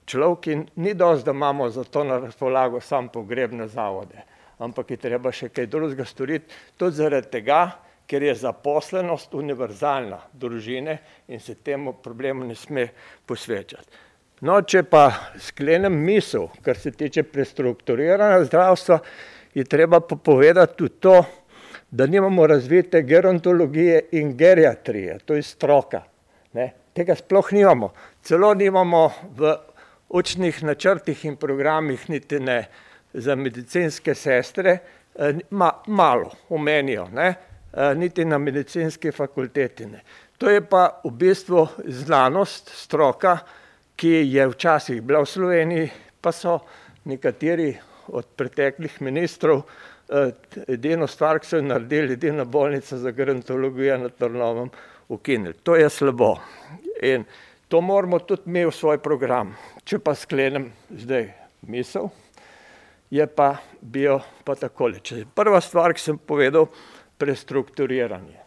človek in ni dosti, da imamo za to na razpolago sam pogrebne zavode. Ampak je treba še kaj drugega storiti, tudi zaradi tega, ker je zaposlenost univerzalna družine in se temu problemu ne sme posvečati. No, če pa sklenem misel, kar se tiče prestrukturiranja zdravstva, je treba pa povedati tudi to, da nimamo razvite gerontologije in geriatrije, to je stroka. Ne? Tega sploh nimamo. Celo nimamo v učnih načrtih in programih niti ne za medicinske sestre, eh, ma, malo omenijo, ne? Eh, niti na medicinski fakulteti ne. To je pa v bistvu znanost, stroka, ki je včasih bila v Sloveniji, pa so nekateri od preteklih ministrov eh, edino stvar, ki so jo naredili, edina bolnica za gerontologijo na Trnovem ukinili. To je slabo. In to moramo tudi mi v svoj program. Če pa sklenem zdaj misel, je pa bio pa takole. Če prva stvar, ki sem povedal, prestrukturiranje.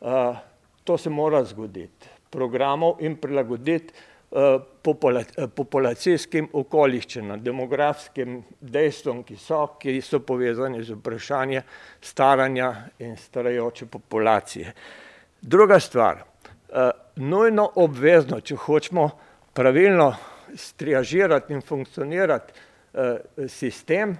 Uh, to se mora zgoditi. Programov in prilagoditi Eh, eh, populacijskim okoliščinam, demografskim dejstvom, ki so, ki so povezani z vprašanjem staranja in starajoče populacije. Druga stvar, nujno obvezno, če hočemo pravilno striažirati in funkcionirati sistem,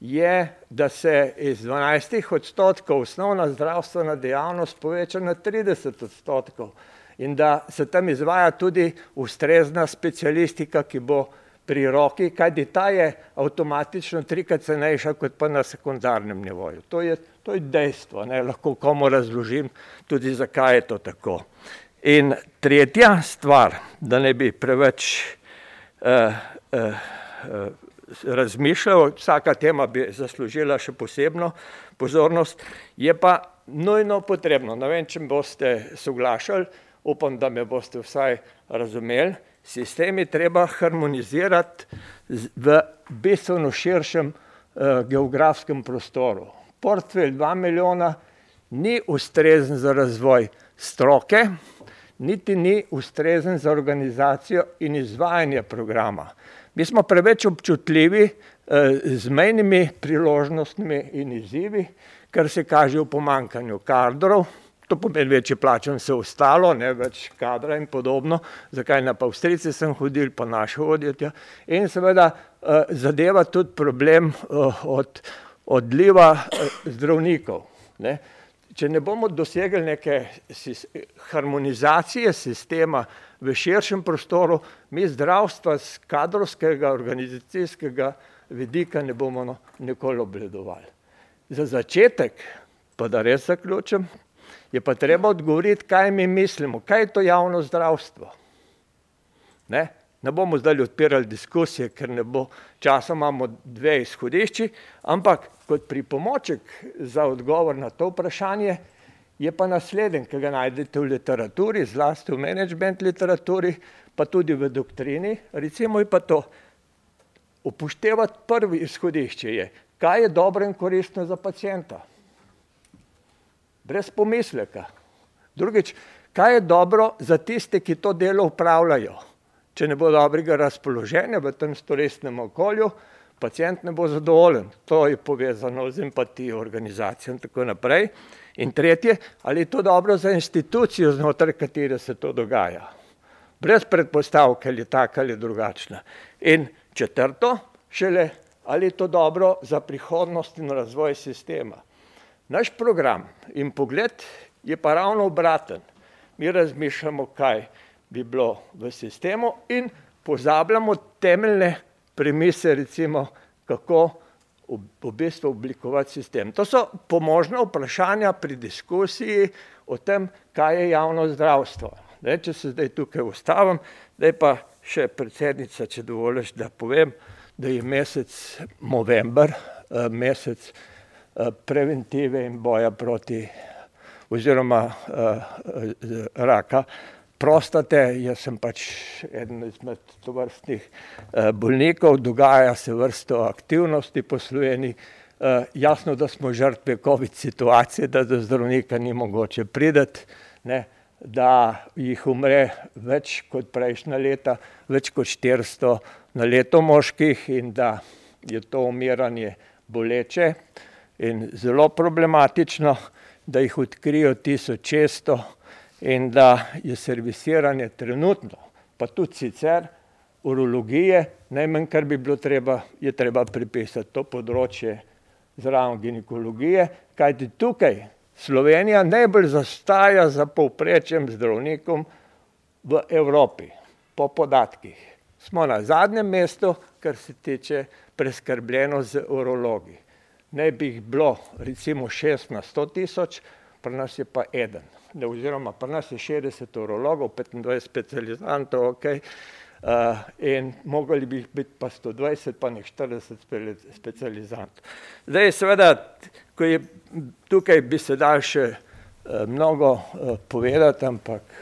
je, da se iz 12 odstotkov osnovna zdravstvena dejavnost poveča na 30 odstotkov in da se tam izvaja tudi ustrezna specialistika, ki bo pri roki, kajti ta je avtomatično trikrat cenejša kot pa na sekundarnem nivoju. To je, to je dejstvo, ne? lahko komu razložim tudi, zakaj je to tako. In tretja stvar, da ne bi preveč uh, uh, uh, razmišljal, vsaka tema bi zaslužila še posebno pozornost, je pa nujno potrebno, ne vem, če boste soglašali, upam, da me boste vsaj razumeli, sistem je treba harmonizirati v bistveno širšem uh, geografskem prostoru. Portfelj 2 milijona ni ustrezen za razvoj stroke, niti ni ustrezen za organizacijo in izvajanje programa. Mi smo preveč občutljivi uh, z mejnimi priložnostmi in izzivi, kar se kaže v pomankanju kadrov, To pomeni večje plače, vse ostalo, ne več kadra in podobno. Zakaj na Avstrijce sem hodil, pa naše odjetje. In seveda eh, zadeva tudi problem eh, od odliva eh, zdravnikov. Ne. Če ne bomo dosegli neke harmonizacije sistema v širšem prostoru, mi zdravstva z kadrovskega, organizacijskega vidika ne bomo no, nikoli obledovali. Za začetek, pa da res zaključim, je pa treba odgovoriti, kaj mi mislimo, kaj je to javno zdravstvo. Ne? Ne bomo zdaj odpirali diskusije, ker ne bo časa, imamo dve izhodišči, ampak kot pripomoček za odgovor na to vprašanje je pa naslednji, ki ga najdete v literaturi, zlasti v management literaturi, pa tudi v doktrini, recimo je pa to, upoštevati prvi izhodišče je, kaj je dobro in koristno za pacijenta. Brez pomisleka. Drugič, kaj je dobro za tiste, ki to delo upravljajo. Če ne bo dobrega razpoloženja v tem stresnem okolju, pacijent ne bo zadovoljen. To je povezano z empatijo organizacije in tako naprej. In tretje, ali je to dobro za institucijo, znotraj katere se to dogaja. Brez predpostavke, ali je taka ali drugačna. In četrto, šele, ali je to dobro za prihodnost in razvoj sistema. Naš program in pogled je pa ravno obraten. Mi razmišljamo, kaj bi bilo v sistemu in pozabljamo temeljne premise, recimo, kako v bistvu oblikovati sistem. To so pomožna vprašanja pri diskusiji o tem, kaj je javno zdravstvo. Ne, če se zdaj tukaj ustavim, zdaj pa še predsednica, če dovoliš, da povem, da je mesec november, eh, mesec eh, preventive in boja proti oziroma uh, raka prostate, jaz sem pač eden izmed tovrstnih uh, bolnikov, dogaja se vrsto aktivnosti po Sloveniji, uh, jasno, da smo žrtve COVID situacije, da do zdravnika ni mogoče prideti, ne, da jih umre več kot prejšnja leta, več kot 400 na leto moških in da je to umiranje boleče in zelo problematično da jih odkrijo tisoč šeststo in da je servisiranje trenutno, pa tudi sicer urologije, najmanj, kar bi bilo treba, je treba pripisati to področje zraven ginekologije, kajti tukaj Slovenija najbolj zastaja za povprečjem zdravnikom v Evropi, po podatkih. Smo na zadnjem mestu, kar se tiče preskrbljeno z urologi naj bi jih bilo recimo šest na sto tisoč, pri nas je pa eden. Ne, oziroma pri nas je šestdeset urologov, petindvajset specializantov, ok, uh, in mogli bi jih biti pa sto dvajset, pa nek štirideset specializantov. Zdaj seveda, ko je tukaj bi se dalo še uh, mnogo uh, povedati, ampak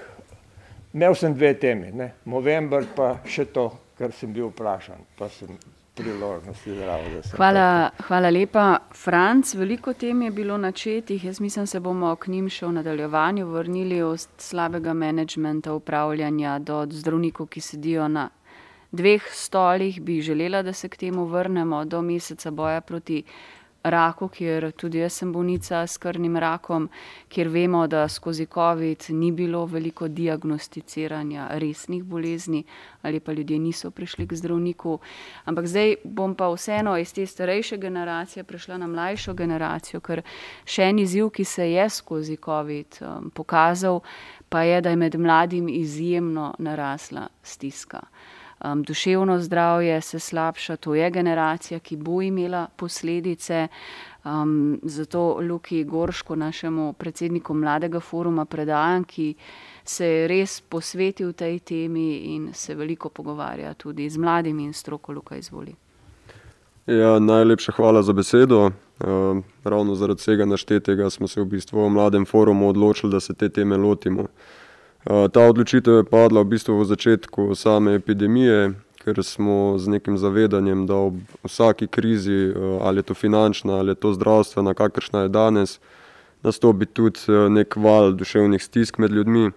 imel sem dve temi, ne, november pa še to, kar sem bil vprašan, pa sem priložnosti zdravo. Hvala, hvala lepa. Franc, veliko tem je bilo načetih, jaz mislim, se bomo k njim še v nadaljevanju vrnili od slabega menedžmenta, upravljanja do zdravnikov, ki sedijo na dveh stolih, bi želela, da se k temu vrnemo do meseca boja proti raku, kjer tudi jaz sem bolnica s krvnim rakom, kjer vemo, da skozi COVID ni bilo veliko diagnosticiranja resnih bolezni ali pa ljudje niso prišli k zdravniku. Ampak zdaj bom pa vseeno iz te starejše generacije prešla na mlajšo generacijo, ker še en izziv, ki se je skozi COVID um, pokazal, pa je, da je med mladim izjemno narasla stiska um, duševno zdravje se slabša, to je generacija, ki bo imela posledice. Um, zato Luki Gorško, našemu predsedniku mladega foruma, predajam, ki se je res posvetil tej temi in se veliko pogovarja tudi z mladimi in stroko Luka izvoli. Ja, najlepša hvala za besedo. Uh, ravno zaradi vsega naštetega smo se v bistvu v mladem forumu odločili, da se te teme lotimo. Uh, ta odločitev je padla v bistvu v začetku same epidemije, ker smo z nekim zavedanjem, da ob vsaki krizi, eh, ali je to finančna ali je to zdravstvena, kakršna je danes, nastopi tudi eh, nek val duševnih stisk med ljudmi.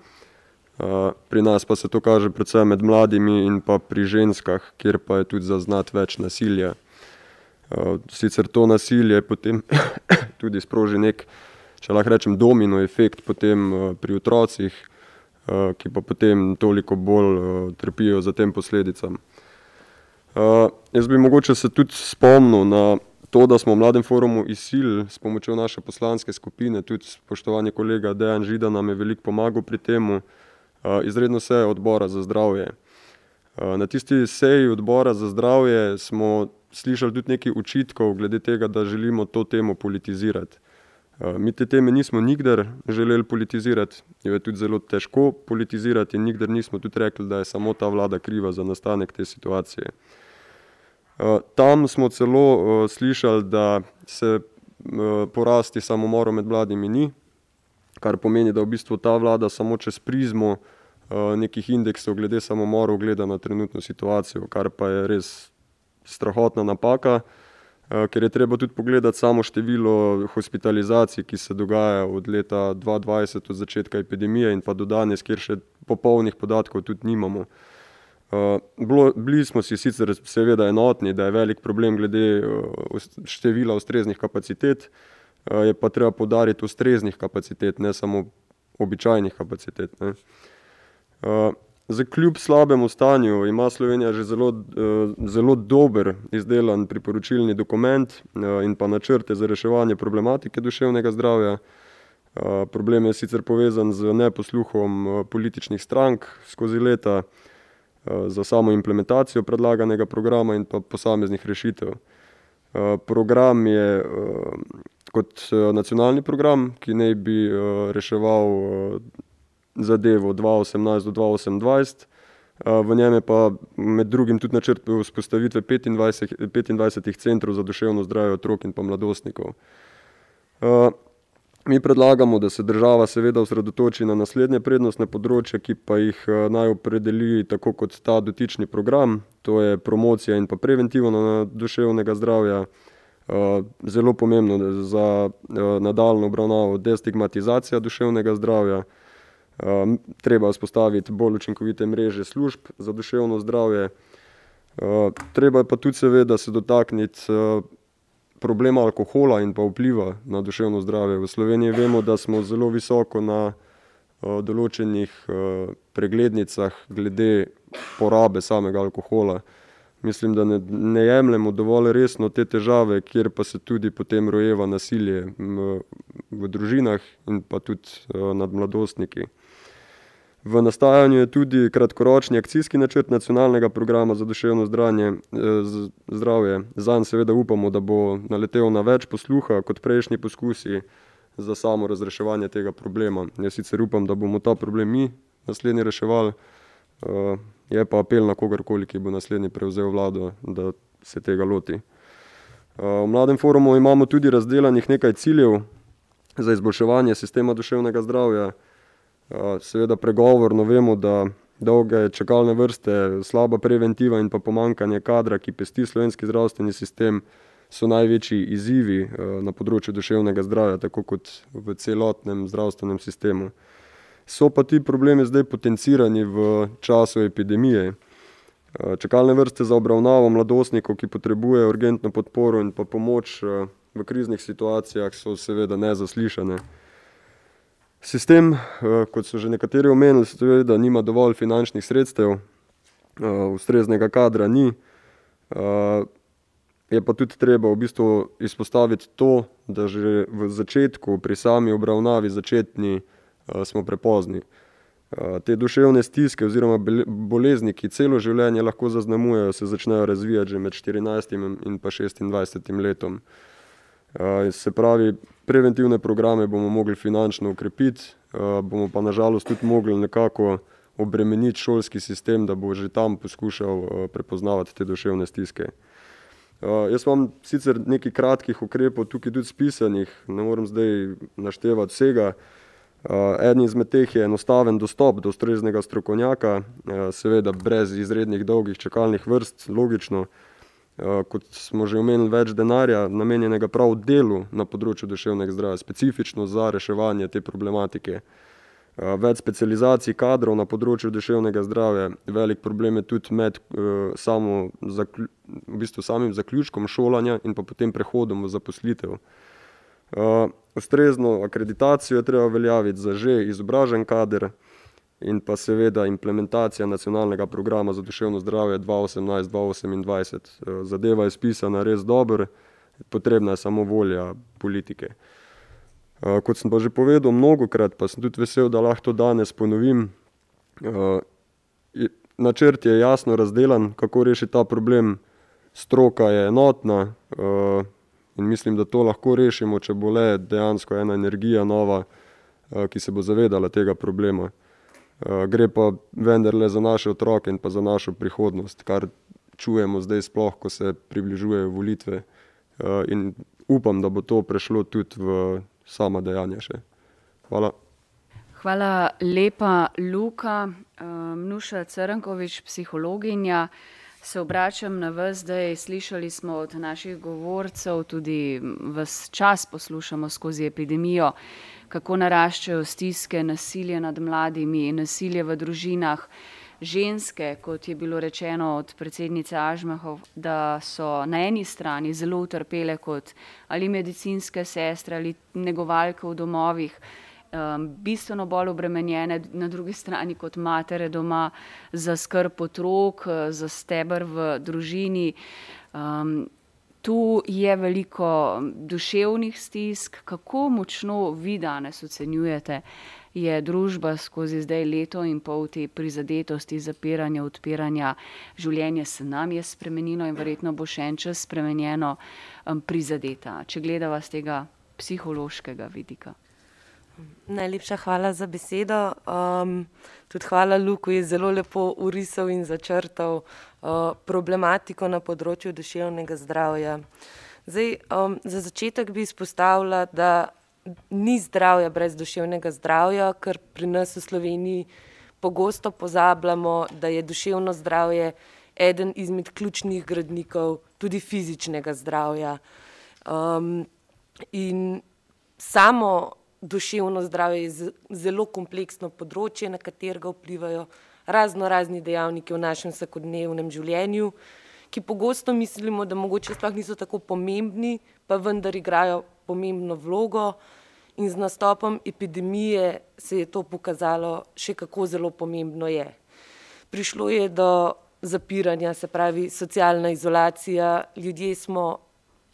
Pri nas pa se to kaže predvsem med mladimi in pa pri ženskah, kjer pa je tudi zaznat več nasilja. Sicer to nasilje potem <coughs> tudi sproži nek, če lahko rečem, domino efekt potem pri otrocih, Eh, ki pa potem toliko bolj uh, trpijo za tem posledicam. Uh, jaz bi mogoče se tudi spomnil na to, da smo v mladem forumu ISIL s pomočjo naše poslanske skupine, tudi spoštovani kolega Dejan Žida nam je veliko pomagal pri temu, uh, izredno seje odbora za zdravje. Na tisti seji odbora za zdravje smo slišali tudi nekaj učitkov glede tega, da želimo to temo politizirati. Mi te teme nismo nikdar želeli politizirati, jo je tudi zelo težko politizirati in nikdar nismo tudi rekli, da je samo ta vlada kriva za nastanek te situacije. Tam smo celo slišali, da se porasti samomorov med mladimi ni, kar pomeni, da v bistvu ta vlada samo čez prizmo nekih indeksov glede samomorov gleda na trenutno situacijo, kar pa je res strahotna napaka. Eh, ker je treba tudi pogledati samo število hospitalizacij, ki se dogaja od leta 2020, od začetka epidemije in pa do danes, kjer še popolnih podatkov tudi nimamo. Uh, bili smo si sicer seveda enotni, da je velik problem glede uh, števila ustreznih kapacitet, je pa treba podariti ustreznih kapacitet, ne samo običajnih kapacitet. Ne. Zdaj, kljub slabemu stanju ima Slovenija že zelo, eh, zelo dober izdelan priporočilni dokument eh, in pa načrte za reševanje problematike duševnega zdravja. Eh, problem je sicer povezan z neposluhom političnih strank skozi leta za samo implementacijo predlaganega programa in pa posameznih rešitev. Program je kot nacionalni program, ki naj bi reševal zadevo 2018 do 2028. V njem je pa med drugim tudi načrt vzpostavitve 25, 25 centrov za duševno zdravje otrok in pa mladostnikov. Mi predlagamo, da se država seveda osredotoči na naslednje prednostne področje, ki pa jih naj opredeli tako kot ta dotični program, to je promocija in pa preventiva na duševnega zdravja. Zelo pomembno za nadaljno obravnavo destigmatizacija duševnega zdravja, Um, treba vzpostaviti bolj učinkovite mreže služb za duševno zdravje. Uh, treba pa tudi seveda se dotakniti uh, problema alkohola in pa vpliva na duševno zdravje. V Sloveniji vemo, da smo zelo visoko na uh, določenih uh, preglednicah glede porabe samega alkohola. Mislim, da ne, ne jemljemo dovolj resno te težave, kjer pa se tudi potem rojeva nasilje v družinah in pa tudi uh, nad mladostniki. V nastajanju je tudi kratkoročni akcijski načrt nacionalnega programa za duševno zdravje. Eh, zdravje. Zanj seveda upamo, da bo naletel na več posluha kot prejšnji poskusi za samo razreševanje tega problema. Jaz sicer upam, da bomo ta problem mi naslednji reševali, eh, je pa apel na kogarkoli, ki bo naslednji prevzel vlado, da se tega loti. Eh, v mladem forumu imamo tudi razdelanih nekaj ciljev za izboljševanje sistema duševnega zdravja. Seveda pregovorno vemo, da dolge čakalne vrste, slaba preventiva in pa pomankanje kadra, ki pesti slovenski zdravstveni sistem, so največji izzivi na področju duševnega zdravja, tako kot v celotnem zdravstvenem sistemu. So pa ti problemi zdaj potencirani v času epidemije. Čakalne vrste za obravnavo mladostnikov, ki potrebujejo urgentno podporo in pa pomoč v kriznih situacijah, so seveda nezaslišane. Sistem, eh, kot so že nekateri omenili, je, da nima dovolj finančnih sredstev, eh, ustreznega kadra ni. Eh, je pa tudi treba v bistvu izpostaviti to, da že v začetku, pri sami obravnavi začetni, smo prepozni. Te duševne stiske oziroma bolezni, ki celo življenje lahko zaznamujejo, se začnejo razvijati že med 14 in pa 26 letom. Se pravi, preventivne programe bomo mogli finančno ukrepiti, bomo pa nažalost tudi mogli nekako obremeniti šolski sistem, da bo že tam poskušal prepoznavati te duševne stiske. Jaz imam sicer nekaj kratkih ukrepov tukaj tudi spisanih, ne morem zdaj naštevati vsega. Eden izmed teh je enostaven dostop do ustreznega strokovnjaka, seveda brez izrednih dolgih čakalnih vrst, logično. Eh, kot smo že omenili, več denarja namenjenega prav delu na področju duševnega zdravja, specifično za reševanje te problematike. Eh, več specializacij kadrov na področju duševnega zdravja, velik problem je tudi med uh, samo zaklju, v bistvu samim zaključkom šolanja in pa potem prehodom v zaposlitev. Uh, ustrezno akreditacijo je treba veljaviti za že izobražen kader, uh, in pa seveda implementacija nacionalnega programa za duševno zdravje 2018-2028. Eh, zadeva je spisana res dobro, potrebna je samo volja politike. Eh, kot sem pa že povedal mnogokrat, pa sem tudi vesel, da lahko to danes ponovim, eh, načrt je jasno razdelan, kako rešiti ta problem, stroka je enotna, In mislim, da to lahko rešimo, če bo le dejansko ena energija nova, ki se bo zavedala tega problema. Gre pa vendarle za naše otroke in pa za našo prihodnost, kar čujemo zdaj sploh, ko se približujejo volitve. In upam, da bo to prešlo tudi v sama dejanja še. Hvala. Hvala lepa, Luka. Nuša Crnkovič, psihologinja. Se obračam na vas zdaj, slišali smo od naših govorcev, tudi ves čas poslušamo skozi epidemijo, kako naraščajo stiske, nasilje nad mladimi, nasilje v družinah. Ženske, kot je bilo rečeno od predsednice Ažmahov, da so na eni strani zelo utrpele kot ali medicinske sestre ali negovalke v domovih, um, bistveno bolj obremenjene, na drugi strani kot matere doma za skrb otrok, za stebr v družini. Um, tu je veliko duševnih stisk, kako močno vi danes ocenjujete, je družba skozi zdaj leto in pol te prizadetosti, zapiranja, odpiranja, življenje se nam je spremenilo in verjetno bo še en čas spremenjeno, um, prizadeta, če gledava z tega psihološkega vidika. Najlepša hvala za besedo. Um, tudi hvala Luku, je zelo lepo urisal in začrtal problematiko na področju duševnega zdravja. Zdaj, um, za začetek bi izpostavila, da ni zdravja brez duševnega zdravja, ker pri nas v Sloveniji pogosto pozabljamo, da je duševno zdravje eden izmed ključnih gradnikov tudi fizičnega zdravja. Um, in samo duševno zdravje je zelo kompleksno področje, na katerega vplivajo razno razni dejavniki v našem vsakodnevnem življenju, ki pogosto mislimo, da mogoče sploh niso tako pomembni, pa vendar igrajo pomembno vlogo. In z nastopom epidemije se je to pokazalo še kako zelo pomembno je. Prišlo je do zapiranja, se pravi socialna izolacija, ljudje smo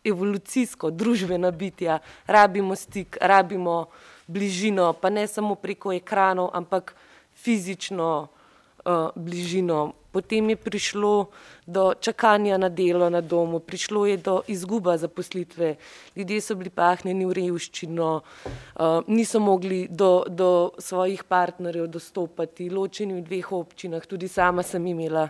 evolucijsko, družbena bitja, rabimo stik, rabimo bližino, pa ne samo preko ekranov, ampak fizično uh, bližino. Potem je prišlo do čakanja na delo na domu, prišlo je do izguba zaposlitve, ljudje so bili pahnjeni v revščino, uh, niso mogli do, do svojih partnerjev dostopati, ločeni v dveh občinah, tudi sama sem imela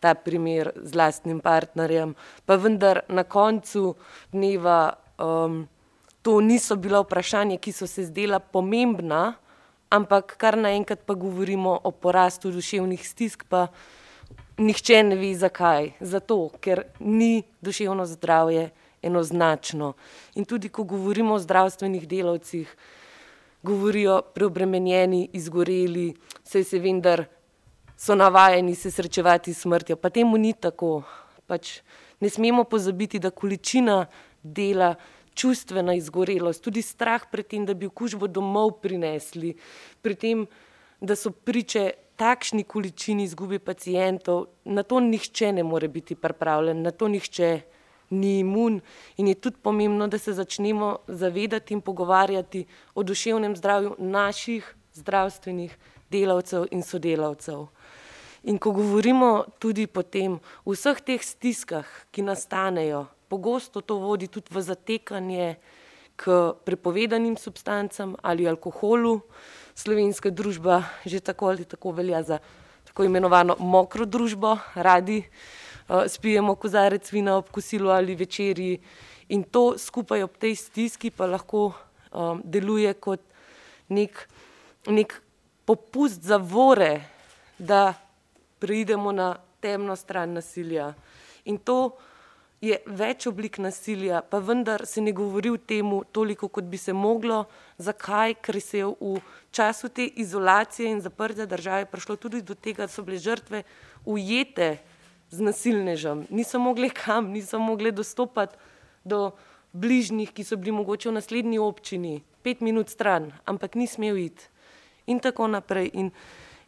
ta primer z lastnim partnerjem. Pa vendar na koncu dneva um, to niso bila vprašanja, ki so se zdela pomembna, ampak kar naenkrat pa govorimo o porastu duševnih stisk, pa nihče ne ve zakaj. Zato, ker ni duševno zdravje enoznačno. In tudi, ko govorimo o zdravstvenih delavcih, govorijo preobremenjeni, izgoreli, saj se vendar so navajeni se srečevati s smrtjo, pa temu ni tako. Pač ne smemo pozabiti, da količina dela, čustvena izgorelost, tudi strah pred tem, da bi okužbo domov prinesli, pri tem, da so priče takšni količini izgube pacijentov, na to nihče ne more biti pripravljen, na to nihče ni imun in je tudi pomembno, da se začnemo zavedati in pogovarjati o duševnem zdravju naših zdravstvenih delavcev in sodelavcev. In ko govorimo tudi potem o vseh teh stiskah, ki nastanejo, pogosto to vodi tudi v zatekanje k prepovedanim substancam ali alkoholu. Slovenska družba že tako ali tako velja za tako imenovano mokro družbo, radi uh, spijemo kozarec vina ob kosilu ali večerji in to skupaj ob tej stiski pa lahko um, deluje kot nek, nek popust zavore, da preidemo na temno stran nasilja. In to je več oblik nasilja, pa vendar se ne govori o tem toliko, kot bi se moglo. Zakaj? Ker se je v času te izolacije in zaprte države prišlo tudi do tega, da so bile žrtve ujete z nasilnežem, niso mogli kam, niso mogli dostopati do bližnjih, ki so bili mogoče v naslednji občini, pet minut stran, ampak ni smel iti. In tako naprej. In,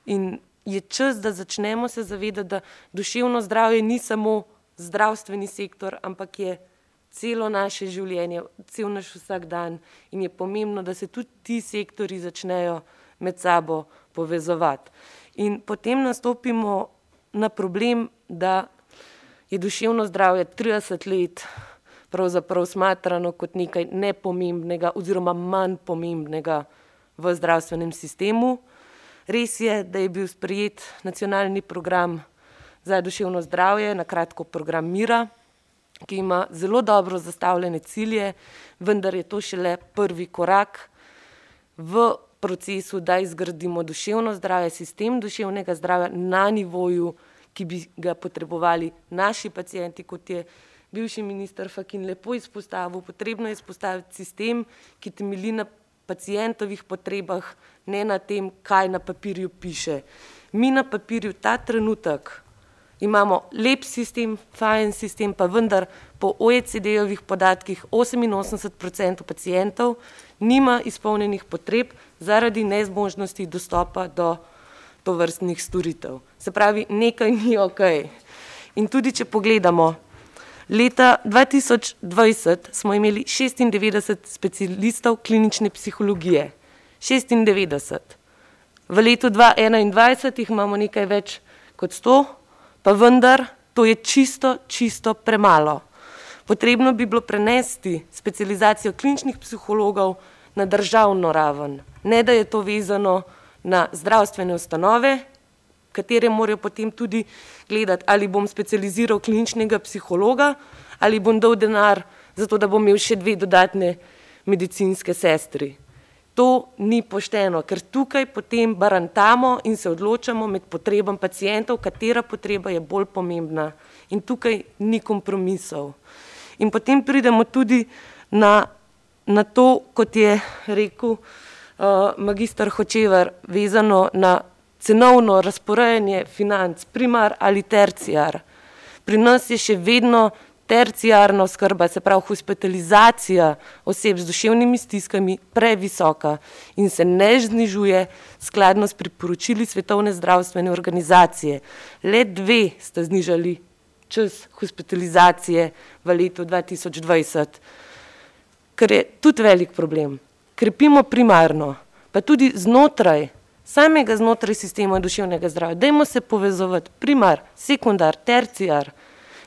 in je čas, da začnemo se zavedati, da duševno zdravje ni samo zdravstveni sektor, ampak je celo naše življenje, cel naš vsak dan in je pomembno, da se tudi ti sektori začnejo med sabo povezovati. In potem nastopimo na problem, da je duševno zdravje 30 let pravzaprav smatrano kot nekaj nepomembnega oziroma manj pomembnega v zdravstvenem sistemu. Res je, da je bil sprejet nacionalni program za duševno zdravje, na kratko program Mira, ki ima zelo dobro zastavljene cilje, vendar je to šele prvi korak v procesu, da izgradimo duševno zdravje, sistem duševnega zdravja na nivoju, ki bi ga potrebovali naši pacijenti, kot je bivši minister Fakin lepo izpostavil. Potrebno je izpostaviti sistem, ki temelji na pacijentovih potrebah, ne na tem, kaj na papirju piše. Mi na papirju ta trenutek imamo lep sistem, fajn sistem, pa vendar po OECD-ovih podatkih 88% pacijentov nima izpolnjenih potreb zaradi nezmožnosti dostopa do tovrstnih storitev. Se pravi, nekaj ni ok. In tudi, če pogledamo, leta 2020 smo imeli 96 specialistov klinične psihologije. 96. V letu 2021 jih imamo nekaj več kot 100, pa vendar to je čisto, čisto premalo. Potrebno bi bilo prenesti specializacijo kliničnih psihologov na državno raven, ne da je to vezano na zdravstvene ustanove, katere morajo potem tudi gledati, ali bom specializiral kliničnega psihologa ali bom dal denar za to, da bom imel še dve dodatne medicinske sestri. To ni pošteno, ker tukaj potem barantamo in se odločamo med potrebami pacijentov, katera potreba je bolj pomembna. In tukaj ni kompromisov. In potem pridemo tudi na, na to, kot je rekel uh, magister Hočevar, vezano na cenovno razporejanje financ, primar ali terciar. Pri nas je še vedno terciarna oskrba, se pravi hospitalizacija oseb z duševnimi stiskami, previsoka in se ne znižuje skladno s priporočili Svetovne zdravstvene organizacije. Le dve sta znižali čas hospitalizacije v letu 2020, kar je tudi velik problem. Krepimo primarno, pa tudi znotraj samega znotraj sistema duševnega zdravja. Dajmo se povezovati primar, sekundar, terciar.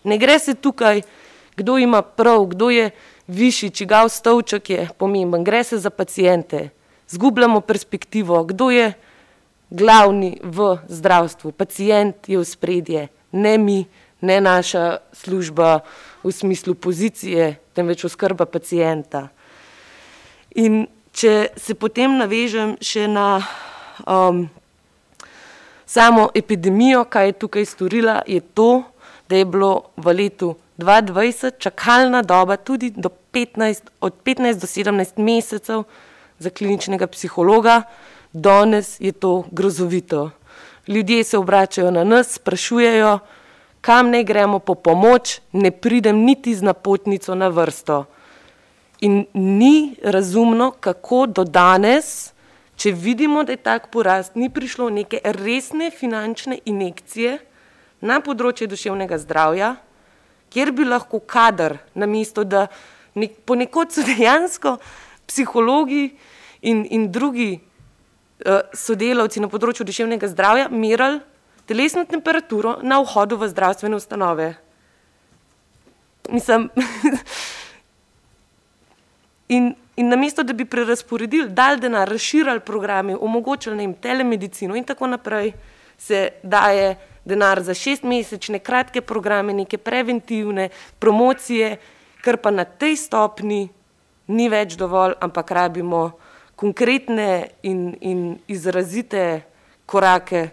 Ne gre se tukaj, kdo ima prav, kdo je višji, čigav stolček je pomemben, gre se za pacijente. Zgubljamo perspektivo, kdo je glavni v zdravstvu. Pacijent je v spredje, ne mi, ne naša služba v smislu pozicije, temveč oskrba pacijenta. In če se potem navežem še na um, samo epidemijo, kaj je tukaj storila, je to, da je bilo v letu 2020 čakalna doba tudi do 15, od 15 do 17 mesecev za kliničnega psihologa, danes je to grozovito. Ljudje se obračajo na nas, sprašujejo, kam naj gremo po pomoč, ne pridem niti z napotnico na vrsto. In ni razumno, kako do danes, če vidimo, da je tak porast, ni prišlo neke resne finančne injekcije na področje duševnega zdravja, kjer bi lahko kader, namesto da nek, ponekod so <laughs> dejansko psihologi in, in drugi uh, sodelavci na področju duševnega zdravja merali telesno temperaturo na vhodu v zdravstvene ustanove. Mislim, <laughs> in, in namesto da bi prerasporedili, dal denar, razširili programe, omogočili jim telemedicino in tako naprej, se daje denar za šestmesečne kratke programe, neke preventivne promocije, kar pa na tej stopni ni več dovolj, ampak rabimo konkretne in, in izrazite korake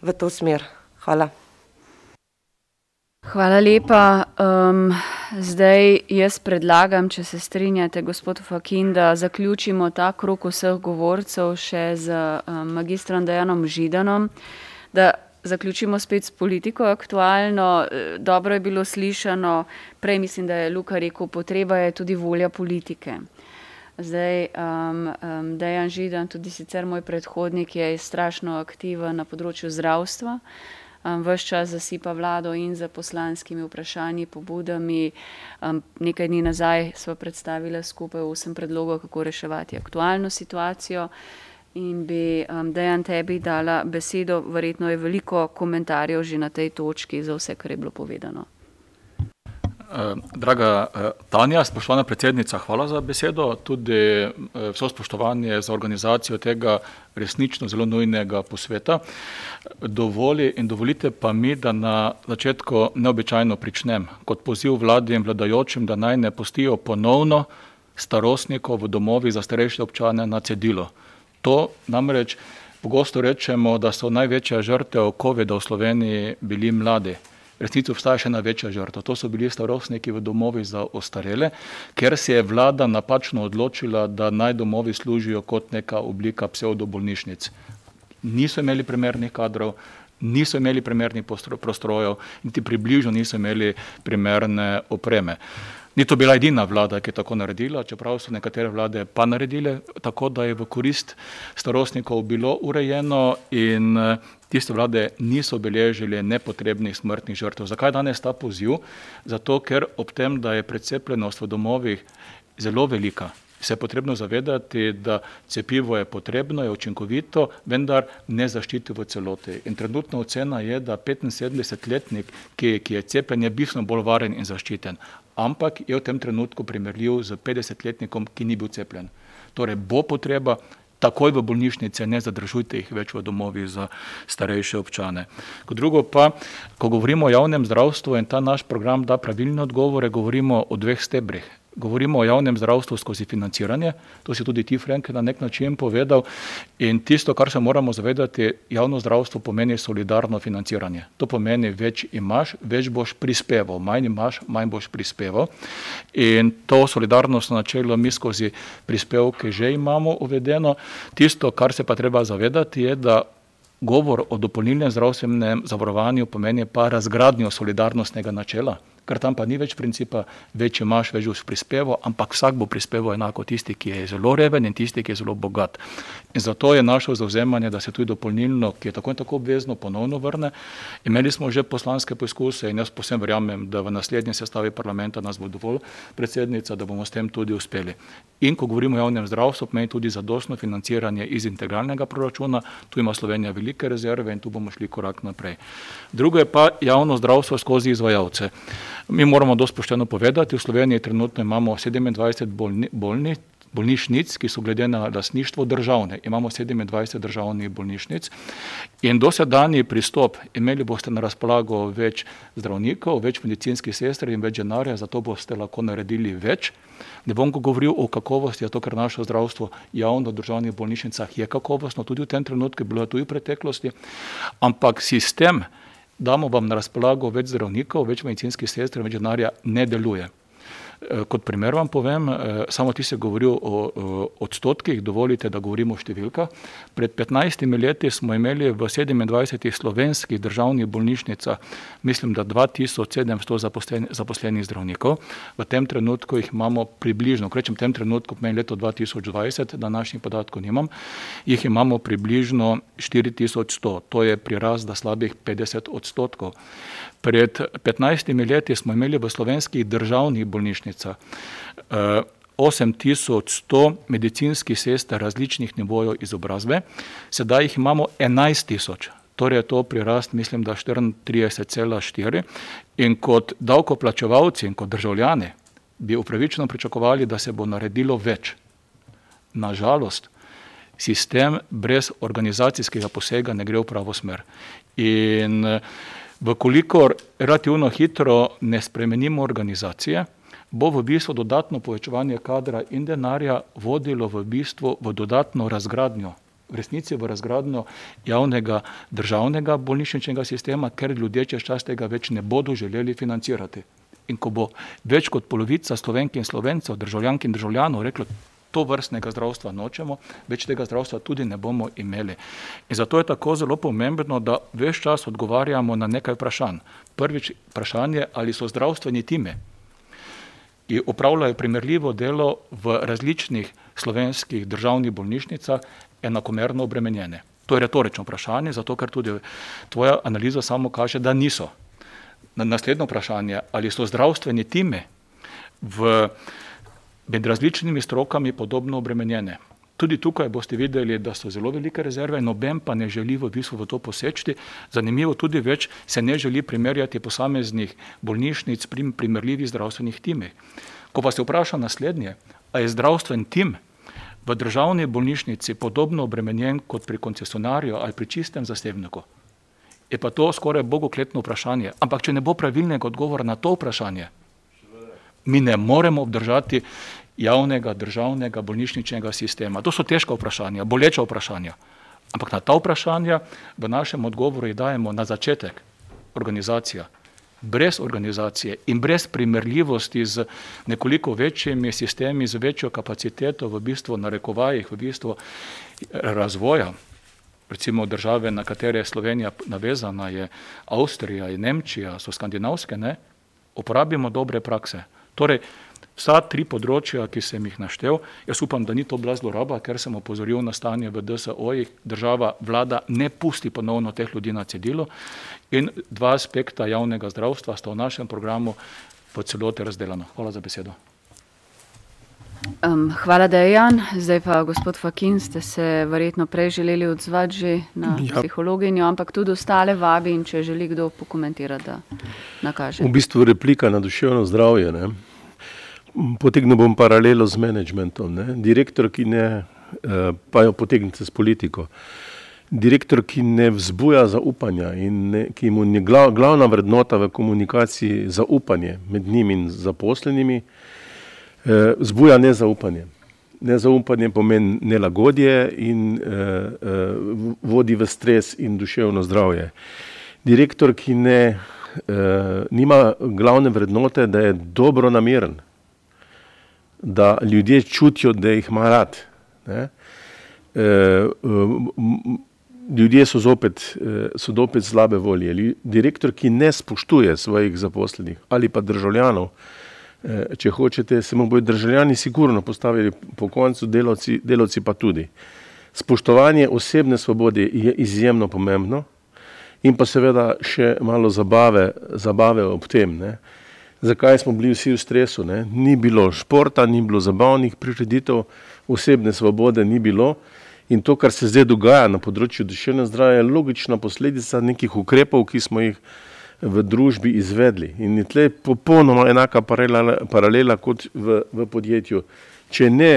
v to smer. Hvala. Hvala lepa. Um, zdaj jaz predlagam, če se strinjate, gospod Fakin, da zaključimo ta krok vseh govorcev še z um, magistrom Dejanom Židanom, da zaključimo spet s politiko aktualno. Dobro je bilo slišano, prej mislim, da je Luka rekel, potreba je tudi volja politike. Zdaj, um, um, Dejan Židan, tudi sicer moj predhodnik, je strašno aktiven na področju zdravstva. Um, ves čas zasipa vlado in za poslanskimi vprašanji, pobudami. Um, nekaj dni nazaj smo predstavili skupaj osem predlogov, kako reševati aktualno situacijo. In bi um, dejan tebi dala besedo, verjetno je veliko komentarjev že na tej točki za vse, kar je bilo povedano. Draga Tanja, spoštovana predsednica, hvala za besedo. Tudi vso spoštovanje za organizacijo tega resnično zelo nujnega posveta. Dovoli in dovolite pa mi, da na začetku neobičajno pričnem kot poziv vladi in vladajočim, da naj ne pustijo ponovno starostnikov v domovih za starejše občane na cedilo. To namreč pogosto rečemo, da so največja žrtev COVID-a v Sloveniji bili mladi resnici obstaja še ena večja žrtev. To so bili starostniki v domovih za ostarele, ker se je vlada napačno odločila, da naj domovi služijo kot neka oblika pseudobolnišnic. Niso imeli primernih kadrov, niso imeli primernih prostrojev, niti približno niso imeli primerne opreme. Ni to bila edina vlada, ki je tako naredila, čeprav so nekatere vlade pa naredile tako, da je v korist starostnikov bilo urejeno in tiste vlade niso beležili nepotrebnih smrtnih žrtev. Zakaj danes ta poziv? Zato, ker ob tem, da je precepljenost v domovih zelo velika, se je potrebno zavedati, da cepivo je potrebno, je učinkovito, vendar ne zaščiti v celoti. In trenutna ocena je, da 75-letnik, ki, ki je cepljen, je bistveno bolj varen in zaščiten ampak je v tem trenutku primerljiv z 50-letnikom, ki ni bil cepljen. Torej bo potreba takoj v bolnišnice, ne zadržujte jih več v domovi za starejše občane. Kot drugo pa, ko govorimo o javnem zdravstvu in ta naš program da pravilne odgovore, govorimo o dveh stebrih govorimo o javnem zdravstvu skozi financiranje, to si tudi ti, Frank, na nek način povedal. In tisto, kar se moramo zavedati, javno zdravstvo pomeni solidarno financiranje. To pomeni, več imaš, več boš prispeval, manj imaš, manj boš prispeval. In to solidarnostno načelo mi skozi prispevke že imamo uvedeno. Tisto, kar se pa treba zavedati, je, da govor o dopolnilnem zdravstvenem zavarovanju pomeni pa razgradnjo solidarnostnega načela ker tam pa ni več principa, več imaš, več boš prispeval, ampak vsak bo prispeval enako tisti, ki je zelo reven in tisti, ki je zelo bogat. In zato je naše zauzemanje, da se tudi dopolnilno, ki je tako in tako obvezno, ponovno vrne. Imeli smo že poslanske poizkuse in jaz posebno verjamem, da v naslednji sestavi parlamenta nas bo dovolj predsednica, da bomo s tem tudi uspeli. In ko govorimo o javnem zdravstvu, pomeni tudi zadostno financiranje iz integralnega proračuna, tu ima Slovenija velike rezerve in tu bomo šli korak naprej. Drugo je pa javno zdravstvo skozi izvajalce. Mi moramo dosti pošteno povedati, v Sloveniji trenutno imamo 27 bolni, bolnic, bolnišnic, ki so glede na lasništvo državne. Imamo 27 državnih bolnišnic in dosedanji pristop, imeli boste na razpolago več zdravnikov, več medicinskih sester in več denarja, zato boste lahko naredili več. Ne bom govoril o kakovosti, zato ker naše zdravstvo javno v državnih bolnišnicah je kakovostno, tudi v tem trenutku, bilo je tudi v preteklosti, ampak sistem, damo vam na razpolago več zdravnikov, več medicinskih sester, več denarja, ne deluje. Eh, kot primer vam povem, eh, samo ti si govoril o odstotkih, dovolite, da govorimo o številkah. Pred 15 leti smo imeli v 27 slovenskih državnih bolnišnicah, mislim, da 2700 zaposlenih, zaposlenih zdravnikov. V tem trenutku jih imamo približno, rečem v tem trenutku, pomeni leto 2020, današnjih podatkov nimam, jih imamo približno 4100, to je prirast za slabih 50 odstotkov. Pred 15 leti smo imeli v slovenskih državnih bolnišnicah 8100 eh, medicinskih sester različnih nivojev izobrazbe, sedaj jih imamo 11 tisoč. Torej je to prirast, mislim, da 34,4 in kot davkoplačevalci in kot državljani bi upravičeno pričakovali, da se bo naredilo več. Nažalost, sistem brez organizacijskega posega ne gre v pravo smer. In Vkolikor relativno hitro ne spremenimo organizacije, bo v bistvu dodatno povečevanje kadra in denarja vodilo v bistvu v dodatno razgradnjo, v resnici v razgradnjo javnega državnega bolnišničnega sistema, ker ljudje čez čas tega več ne bodo želeli financirati. In ko bo več kot polovica slovenk in slovencev, državljank in državljanov reklo, to vrstnega zdravstva nočemo, več tega zdravstva tudi ne bomo imeli. In zato je tako zelo pomembno, da več čas odgovarjamo na nekaj vprašanj. Prvič vprašanje, ali so zdravstveni time, ki upravljajo primerljivo delo v različnih slovenskih državnih bolnišnicah, enakomerno obremenjene. To je retorično vprašanje, zato ker tudi tvoja analiza samo kaže, da niso. Naslednje vprašanje, ali so zdravstveni time v med različnimi strokami podobno obremenjene. Tudi tukaj boste videli, da so zelo velike rezerve, noben pa ne želi v bistvu v to poseči. Zanimivo tudi več se ne želi primerjati posameznih bolnišnic pri primerljivih zdravstvenih timih. Ko pa se vpraša naslednje, a je zdravstven tim v državni bolnišnici podobno obremenjen kot pri koncesionarju ali pri čistem zasebniku, je pa to skoraj bogokletno vprašanje. Ampak če ne bo pravilnega odgovora na to vprašanje, mi ne moremo obdržati javnega državnega bolnišničnega sistema. To so težka vprašanja, boleča vprašanja. Ampak na ta vprašanja v našem odgovoru jih dajemo na začetek organizacija. Brez organizacije in brez primerljivosti z nekoliko večjimi sistemi, z večjo kapaciteto, v bistvu na rekovajih, v bistvu razvoja, recimo države, na katere je Slovenija navezana, je Avstrija in Nemčija, so skandinavske, ne, uporabimo dobre prakse. Torej, vsa tri področja, ki sem jih naštel, jaz upam, da ni to bila zloraba, ker sem opozoril na stanje v DSO-jih, država, vlada ne pusti ponovno teh ljudi na cedilu in dva aspekta javnega zdravstva sta v našem programu po celoti razdeljena. Hvala za besedo. Um, hvala, Dejan. Zdaj pa, gospod Fakin, ste se verjetno prej želeli odzvati že na ja. psihologinjo, ampak tudi ostale vabi in če želi kdo pokomentirati, da nakaže. V bistvu replika na duševno zdravje. Ne? Potegnil bom paralelo z menedžmentom. Ne? Direktor, ki ne, eh, pa jo potegnite s politiko. Direktor, ki ne vzbuja zaupanja in ne, ki mu je glav, glavna vrednota v komunikaciji zaupanje med njim in zaposlenimi, eh, vzbuja nezaupanje. Nezaupanje pomeni nelagodje in eh, eh, vodi v stres in duševno zdravje. Direktor, ki ne, eh, nima glavne vrednote, da je dobro nameren, da ljudje čutijo, da jih ima rad. Ne? E, ljudje so zopet, e, so zopet slabe volje. Direktor, ki ne spoštuje svojih zaposlenih ali pa državljanov, e, če hočete, se mu bodo državljani sigurno postavili po koncu, delovci, delovci pa tudi. Spoštovanje osebne svobode je izjemno pomembno in pa seveda še malo zabave, zabave ob tem. Ne? Zakaj smo bili vsi v stresu. Ne? Ni bilo športa, ni bilo zabavnih prireditev, osebne svobode ni bilo. In to, kar se zdaj dogaja na področju duševnega zdravja, je logična posledica nekih ukrepov, ki smo jih v družbi izvedli. In je tle popolnoma enaka paralela, paralela kot v, v podjetju. Če ne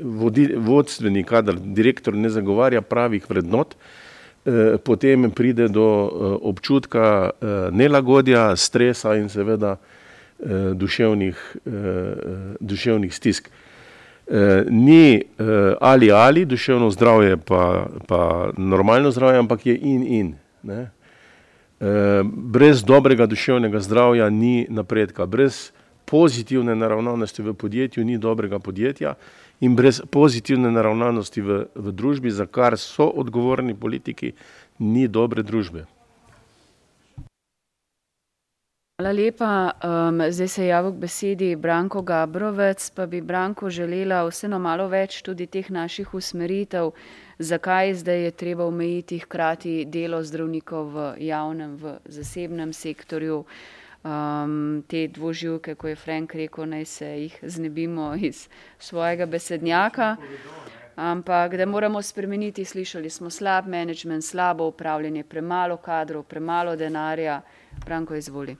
vodi, vodstveni kader, direktor ne zagovarja pravih vrednot, eh, potem pride do eh, občutka eh, nelagodja, stresa in seveda Eh, duševnih, eh, eh, duševnih stisk. Ni ali ali duševno zdravje, pa, pa normalno zdravje, ampak je in in. Ne? Brez dobrega duševnega zdravja ni napredka, brez pozitivne naravnanosti v podjetju ni dobrega podjetja in brez pozitivne naravnanosti v, v družbi, za kar so odgovorni politiki, ni dobre družbe. Hvala lepa. Um, zdaj se je javil k besedi Branko Gabrovec, pa bi Branko želela vseeno malo več tudi teh naših usmeritev, zakaj zdaj je treba omejiti hkrati delo zdravnikov v javnem, v zasebnem sektorju. Um, te dvoživke, ko je Frank rekel, naj se jih znebimo iz svojega besednjaka. Ampak da moramo spremeniti, slišali smo slab management, slabo upravljanje, premalo kadrov, premalo denarja. Branko, izvoli.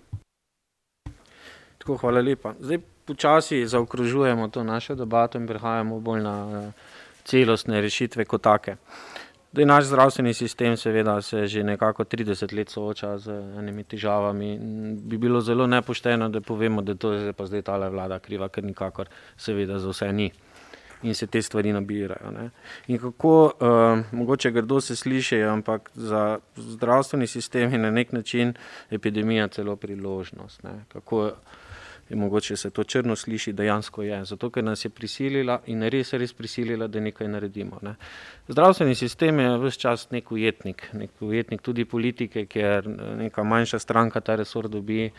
Tako, hvala lepa. Zdaj počasi zaokrožujemo to našo debato in prehajamo bolj na uh, celostne rešitve kot take. Dej, naš zdravstveni sistem seveda se že nekako 30 let sooča z enimi težavami. Bi bilo zelo nepošteno, da povemo, da to je pa zdaj tale vlada kriva, ker nikakor seveda za vse ni. In se te stvari nabirajo. Ne. In kako, uh, mogoče grdo se sliši, ampak za zdravstveni sistem je na nek način epidemija celo priložnost. Ne. Kako, in mogoče se to črno sliši, dejansko je. Zato, ker nas je prisilila in res je res prisilila, da nekaj naredimo. Ne. Zdravstveni sistem je vse čas nek ujetnik, nek ujetnik tudi politike, ker neka manjša stranka ta resor dobi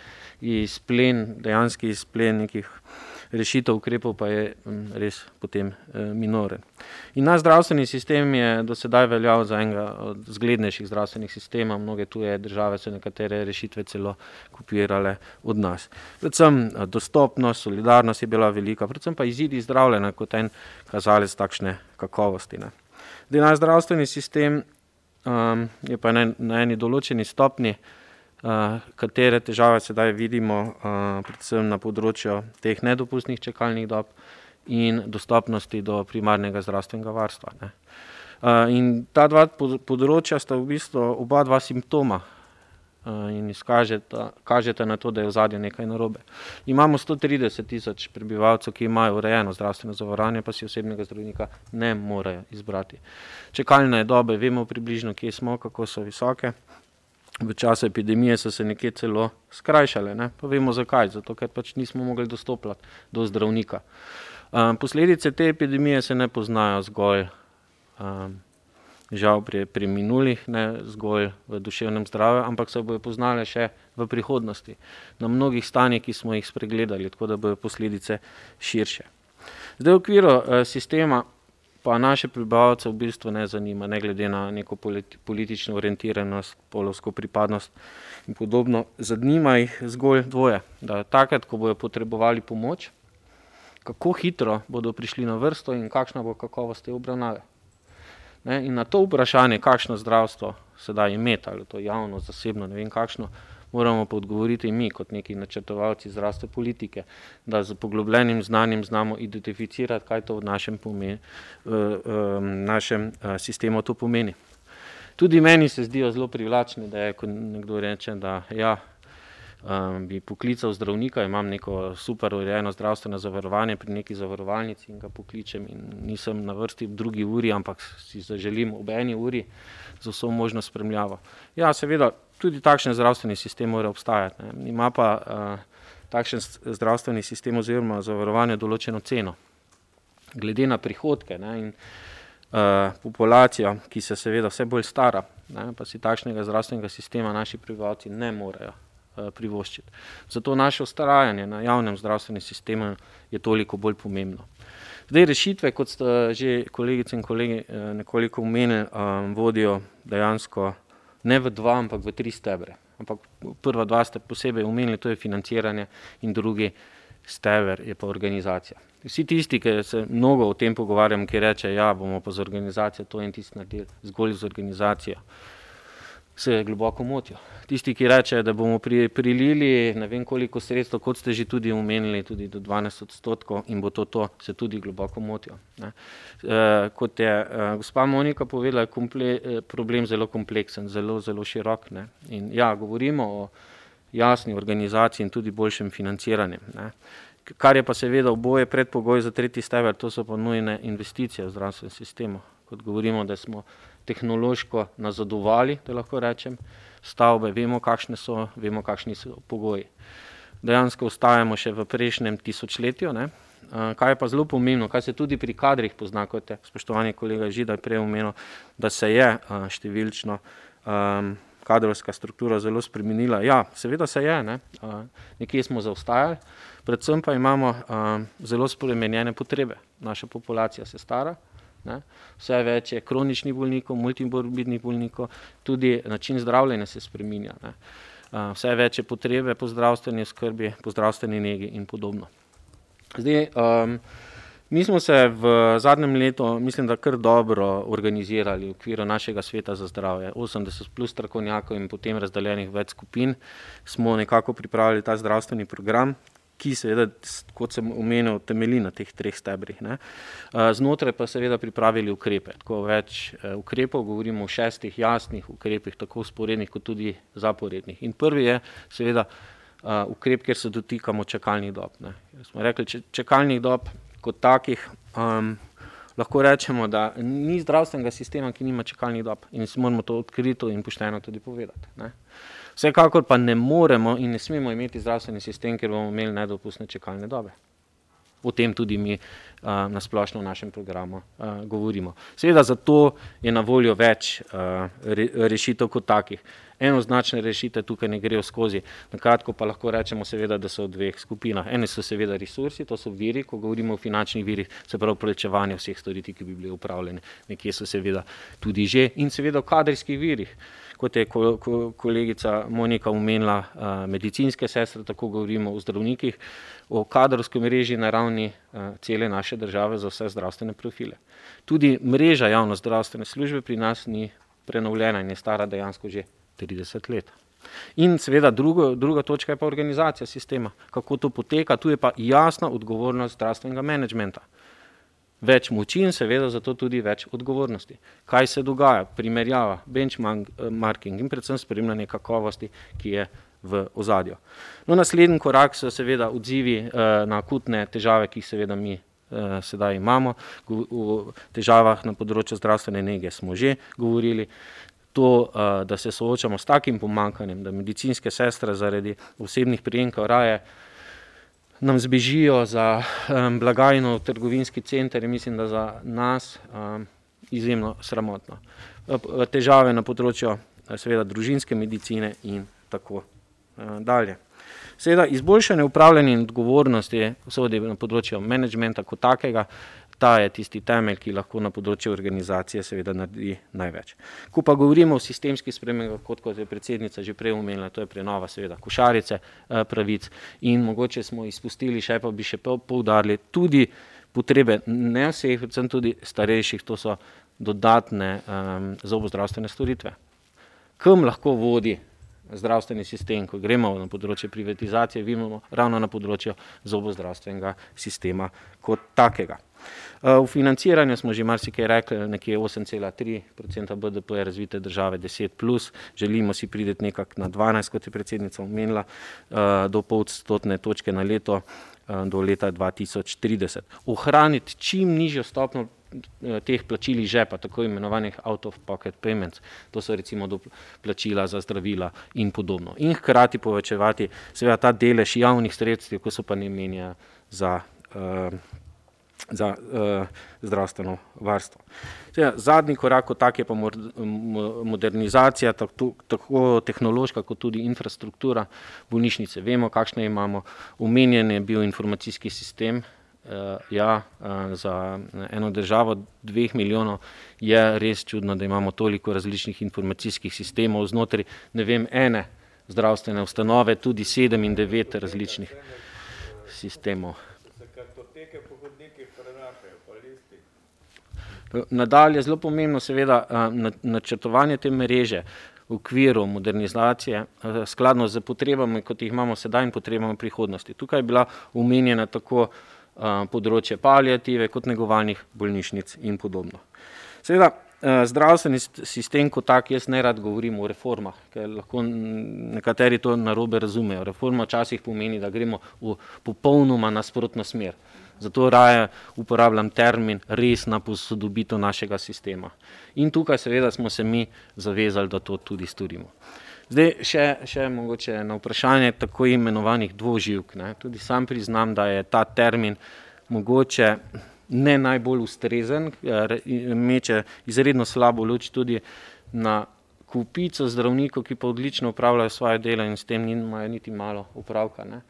izplen, dejanski izplen nekih rešitev ukrepov pa je res potem minoren. In naš zdravstveni sistem je do sedaj veljal za enega od zglednejših zdravstvenih sistemov, mnoge tuje države so nekatere rešitve celo kopirale od nas. Predvsem dostopnost, solidarnost je bila velika, predvsem pa izidi zdravljena kot en kazalec takšne kakovosti. Ne. Da naš zdravstveni sistem um, je pa na, na eni določeni stopni, uh, katere težave sedaj vidimo, uh, predvsem na področju teh nedopustnih čakalnih dob in dostopnosti do primarnega zdravstvenega varstva. Ne. Uh, in ta dva področja sta v bistvu oba dva simptoma in izkažeta, kažeta na to, da je v zadnjem nekaj narobe. Imamo 130 tisoč prebivalcev, ki imajo urejeno zdravstveno zavarovanje, pa si osebnega zdravnika ne morejo izbrati. Čakalne dobe, vemo približno, kje smo, kako so visoke. V času epidemije so se nekje celo skrajšale, ne? pa vemo zakaj, zato ker pač nismo mogli dostopati do zdravnika. Um, posledice te epidemije se ne poznajo zgolj um, žal pri, pri minulih, ne zgolj v duševnem zdravju, ampak se bojo poznale še v prihodnosti, na mnogih stanjih, ki smo jih spregledali, tako da bojo posledice širše. Zdaj v okviru eh, sistema pa naše prebivalce v bistvu ne zanima, ne glede na neko politi politično orientiranost, polovsko pripadnost in podobno, zanima jih zgolj dvoje, da takrat, ko bojo potrebovali pomoč, kako hitro bodo prišli na vrsto in kakšna bo kakovost te obravnave. Ne, in na to vprašanje, kakšno zdravstvo se da imeti, ali to javno, zasebno, ne vem kakšno, moramo pa odgovoriti mi, kot neki načrtovalci zdravstvene politike, da z poglobljenim znanjem znamo identificirati, kaj to v našem, pomeni, v, v našem sistemu to pomeni. Tudi meni se zdijo zelo privlačni, da je, ko nekdo reče, da ja, um, bi poklical zdravnika, imam neko super urejeno zdravstveno zavarovanje pri neki zavarovalnici in ga pokličem in nisem na vrsti v drugi uri, ampak si zaželim ob eni uri z vso možno spremljavo. Ja, seveda, tudi takšen zdravstveni sistem mora obstajati. Ne. Ima pa uh, takšen zdravstveni sistem oziroma zavarovanje določeno ceno. Glede na prihodke ne, in uh, populacijo, ki se seveda vse bolj stara, ne, pa si takšnega zdravstvenega sistema naši prebivalci ne morejo Eh, privoščiti. Zato naše ustrajanje na javnem zdravstvenem sistemu je toliko bolj pomembno. Zdaj, rešitve, kot ste že kolegice in kolegi eh, nekoliko omenili, um, vodijo dejansko ne v dva, ampak v tri stebre. Ampak prva dva ste posebej omenili, to je financiranje in drugi steber je pa organizacija. Vsi tisti, ki se mnogo o tem pogovarjam, ki reče, ja, bomo pa z organizacijo to in tisto naredili, zgolj z organizacijo, se globoko motijo tisti, ki rečejo, da bomo pri, prilili ne vem koliko sredstev, kot ste že tudi omenili, tudi do 12 odstotkov in bo to to, se tudi globoko motijo. E, kot je e, gospa Monika povedala, je komple, eh, problem zelo kompleksen, zelo, zelo širok. Ne? In ja, govorimo o jasni organizaciji in tudi boljšem financiranju. Ne? Kar je pa seveda oboje predpogoj za tretji steber, to so pa nujne investicije v zdravstvenem sistemu. Kot govorimo, da smo tehnološko nazadovali, da lahko rečem, stavbe, vemo, kakšne so, vemo, kakšni so pogoji. Dejansko ostajamo še v prejšnjem tisočletju. Ne? Kaj je pa zelo pomembno, kaj se tudi pri kadrih pozna, kot je spoštovani kolega Židaj prej omenil, da se je številčno um, kadrovska struktura zelo spremenila. Ja, seveda se je, ne? nekje smo zaostajali, predvsem pa imamo um, zelo spremenjene potrebe. Naša populacija se stara, Ne? Vse več je kroničnih bolnikov, multimorbidnih bolnikov, tudi način zdravljenja se spremenja. Vse več je potrebe po zdravstveni skrbi, po zdravstveni negi in podobno. Zdaj, um, mi smo se v zadnjem letu, mislim, da kar dobro organizirali v okviru našega sveta za zdravje. 80 plus strokovnjakov in potem razdeljenih več skupin smo nekako pripravili ta zdravstveni program, ki seveda, kot sem omenil, temelji na teh treh stebrih. Ne. Znotraj pa seveda pripravili ukrepe, tako več e, ukrepov, govorimo o šestih jasnih ukrepih, tako sporednih kot tudi zaporednih. In prvi je seveda ukrep, kjer se dotikamo čakalnih dob. Ne. Smo rekli, čakalnih dob kot takih, um, lahko rečemo, da ni zdravstvenega sistema, ki nima čakalnih dob in moramo to odkrito in pošteno tudi povedati. Ne. Vsekakor pa ne moremo in ne smemo imeti zdravstveni sistem, ker bomo imeli nedopustne čakalne dobe. O tem tudi mi uh, na splošno v našem programu uh, govorimo. Seveda zato je na voljo več uh, re, rešitev kot takih. enoznačne rešitve tukaj ne grejo skozi. Na kratko pa lahko rečemo seveda, da so v dveh skupinah. Ene so seveda resursi, to so viri, ko govorimo o finančnih virih, se pravi plačevanje vseh storitev, ki bi bile upravljene. Nekje so seveda tudi že in seveda v kadrijskih virih. Kot je ko, ko, kolegica Monika omenila, uh, medicinske sestre, tako govorimo o zdravnikih, o kadrovski mreži na ravni uh, cele naše države za vse zdravstvene profile. Tudi mreža javno zdravstvene službe pri nas ni prenovljena in je stara dejansko že 30 let. In seveda drugo, druga točka je pa organizacija sistema, kako to poteka, tu je pa jasna odgovornost zdravstvenega menedžmenta. Več moči in seveda zato tudi več odgovornosti. Kaj se dogaja, primerjava, benchmarking in predvsem spremljanje kakovosti, ki je v ozadju. No, naslednji korak so seveda odzivi eh, na akutne težave, ki jih seveda mi eh, sedaj imamo. O težavah na področju zdravstvene nege smo že govorili to, uh, da se soočamo s takim pomankanjem, da medicinske sestre zaradi osebnih prijemkov raje nam zbežijo za um, blagajno v trgovinski center in mislim, da za nas um, izjemno sramotno. Težave na področju seveda družinske medicine in tako uh, dalje. Seveda izboljšanje upravljanja in odgovornosti vsodi na področju menedžmenta kot takega, ta je tisti temelj, ki lahko na področju organizacije seveda naredi največ. Ko pa govorimo o sistemskih spremembah, kot, kot je predsednica že prej omenila, to je prenova seveda košarice eh, pravic in mogoče smo izpustili še pa bi še poudarili tudi potrebe ne vseh, predvsem tudi starejših, to so dodatne um, zobozdravstvene storitve. Kam lahko vodi zdravstveni sistem, ko gremo na področje privatizacije, vidimo ravno na področju zobozdravstvenega sistema kot takega. Eh, v financiranju smo že marsikaj rekli, nekje 8,3% BDP je razvite države, 10 plus, želimo si prideti nekako na 12, kot je predsednica omenila, eh, do pol stotne točke na leto eh, do leta 2030. Ohraniti čim nižjo stopno teh plačil iz žepa, tako imenovanih out of pocket payments, to so recimo plačila za zdravila in podobno. In hkrati povečevati seveda ta delež javnih sredstev, ko so pa ne menja za uh, za uh, zdravstveno varstvo. Zdaj, zadnji korak tak je pa modernizacija, tako, tako tehnološka kot tudi infrastruktura bolnišnice. Vemo, kakšne imamo. Omenjen je bil informacijski sistem. Uh, ja, uh, za eno državo dveh milijonov je res čudno, da imamo toliko različnih informacijskih sistemov znotraj ne vem, ene zdravstvene ustanove, tudi sedem in devet različnih sistemov. Nadalje je zelo pomembno, seveda, načrtovanje te mreže v okviru modernizacije, skladno z potrebami, kot jih imamo sedaj, in potrebami prihodnosti. Tukaj je bila omenjena tako področje palijative, kot negovalnih bolnišnic in podobno. Seveda, zdravstveni sistem kot tak, jaz ne rad govorim o reformah, ker lahko nekateri to narobe razumejo. Reforma včasih pomeni, da gremo v popolnoma nasprotno smer. Zato raje uporabljam termin resna posodobitev našega sistema. In tukaj seveda smo se mi zavezali, da to tudi storimo. Zdaj še, še mogoče na vprašanje tako imenovanih dvoživk. Ne. Tudi sam priznam, da je ta termin mogoče ne najbolj ustrezen, meče izredno slabo luč tudi na kupico zdravnikov, ki pa odlično upravljajo svoje delo in s tem nimajo niti malo upravka. Ne.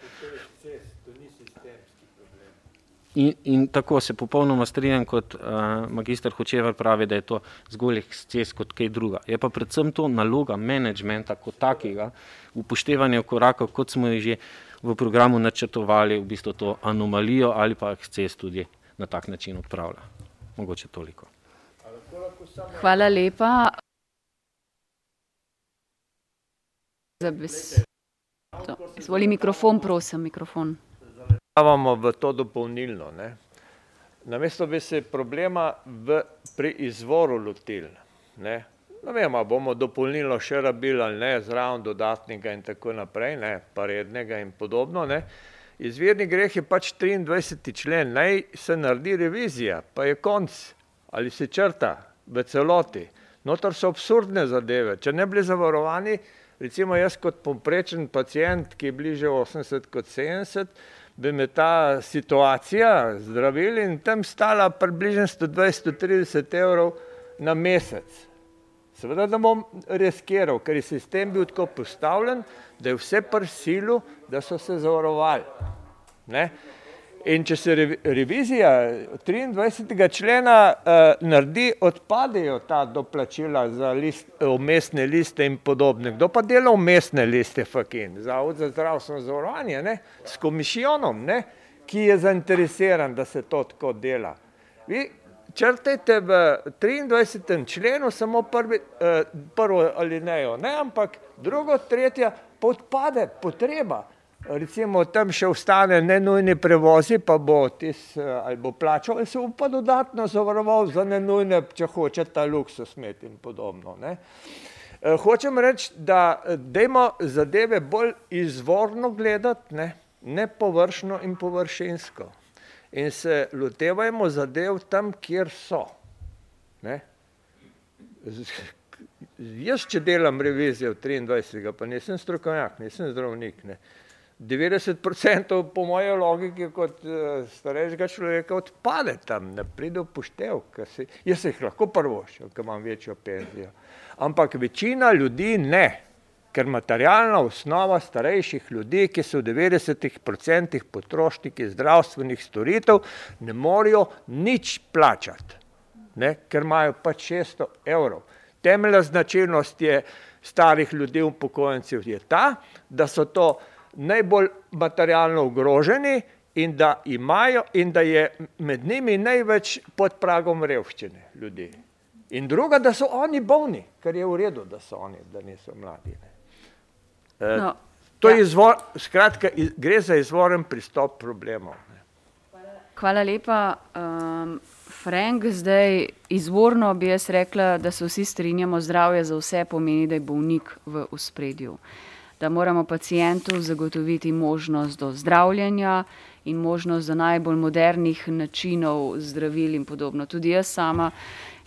In, in tako se popolnoma strinjam, kot uh, magistr Hočevar pravi, da je to zgolj eksces kot kaj druga. Je pa predvsem to naloga menedžmenta kot takega, upoštevanje korakov, kot smo jih že v programu načrtovali, v bistvu to anomalijo ali pa eksces tudi na tak način odpravlja. Mogoče toliko. Hvala lepa. Zvoli mikrofon, prosim, mikrofon davamo v to dopolnilno. Ne. Namesto bi se problema v, pri izvoru lotili. Ne. Ne vem, bomo dopolnilno še rabili ali ne, zraven dodatnega in tako naprej, ne, pa rednega in podobno. Ne. Izvirni greh je pač 23. člen, naj se naredi revizija, pa je konc ali se črta v celoti. Notor so absurdne zadeve. Če ne bili zavarovani, recimo jaz kot poprečen pacijent, ki je bliže 80 kot 70, bi me ta situacija zdravili in tam stala približno 120-130 evrov na mesec. Seveda, da bom reskiral, ker je sistem bil tako postavljen, da je vse prsilu, da so se zavarovali. Ne? In če se revizija 23. člena uh, naredi, odpadejo ta doplačila za list, umestne liste in podobne. Kdo pa dela umestne liste, fakin? Zavod za zdravstveno zavarovanje, ne? s komisijonom, ne? ki je zainteresiran, da se to tako dela. Vi črtajte v 23. členu samo prvi, uh, prvo alinejo, ne, ampak drugo, tretja, pa odpade potreba recimo tam še ostane nenujni prevozi, pa bo tis ali bo plačal, ali se bo pa dodatno zavaroval za nenujne, če hoče ta luksus imeti in podobno. Ne. Hočem reči, da dajmo zadeve bolj izvorno gledati, ne, ne površno in površinsko. In se lotevajmo zadev tam, kjer so. Ne. Jaz, če delam revizijo 23. pa nisem strokovnjak, nisem zdravnik, ne. 90% po moje logiki kot uh, starejšega človeka odpade tam, ne pride v poštev, si, jaz se jih lahko prvoščil, ker imam večjo penzijo. Ampak večina ljudi ne, ker materialna osnova starejših ljudi, ki so v 90% potrošniki zdravstvenih storitev, ne morejo nič plačati, ne, ker imajo pač 600 evrov. Temeljna značilnost je starih ljudi upokojencev je ta, da so to najbolj materialno ogroženi in da imajo in da je med njimi največ pod pragom revščine ljudi. In druga, da so oni bolni, kar je v redu, da so oni, da niso mladi. E, no, to ja. je izvor, skratka, gre za izvoren pristop problemov. Ne. Hvala lepa. Um, Frank, zdaj izvorno bi jaz rekla, da se vsi strinjamo, zdravje za vse pomeni, da je bolnik v uspredju. Uh, da moramo pacijentu zagotoviti možnost do zdravljenja in možnost do najbolj modernih načinov zdravil in podobno. Tudi jaz sama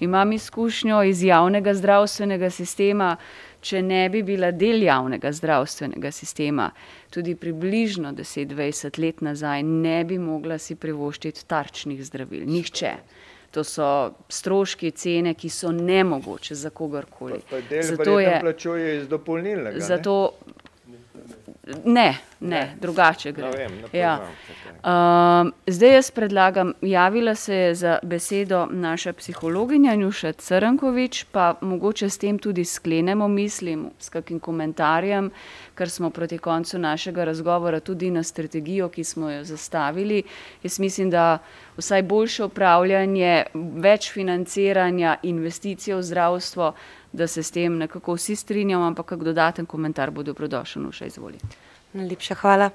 imam izkušnjo iz javnega zdravstvenega sistema, če ne bi bila del javnega zdravstvenega sistema, tudi približno 10-20 let nazaj, ne bi mogla si privoščiti tarčnih zdravil. Nihče. To so stroški, cene, ki so nemogoče za kogarkoli. Zato je plačuje iz dopolnilnega. Zato, ne, ne, drugače gre. Vem, ja. uh, zdaj jaz predlagam, javila se je za besedo naša psihologinja Njuša Crnkovič, pa mogoče s tem tudi sklenemo, mislim, s kakim komentarjem, ker smo proti koncu našega razgovora tudi na strategijo, ki smo jo zastavili. Jaz mislim, da vsaj boljše upravljanje, več financiranja, investicije v zdravstvo, da se s tem nekako vsi strinjamo, ampak kak dodaten komentar bo dobrodošel, Nuša, izvoli. Najlepša hvala.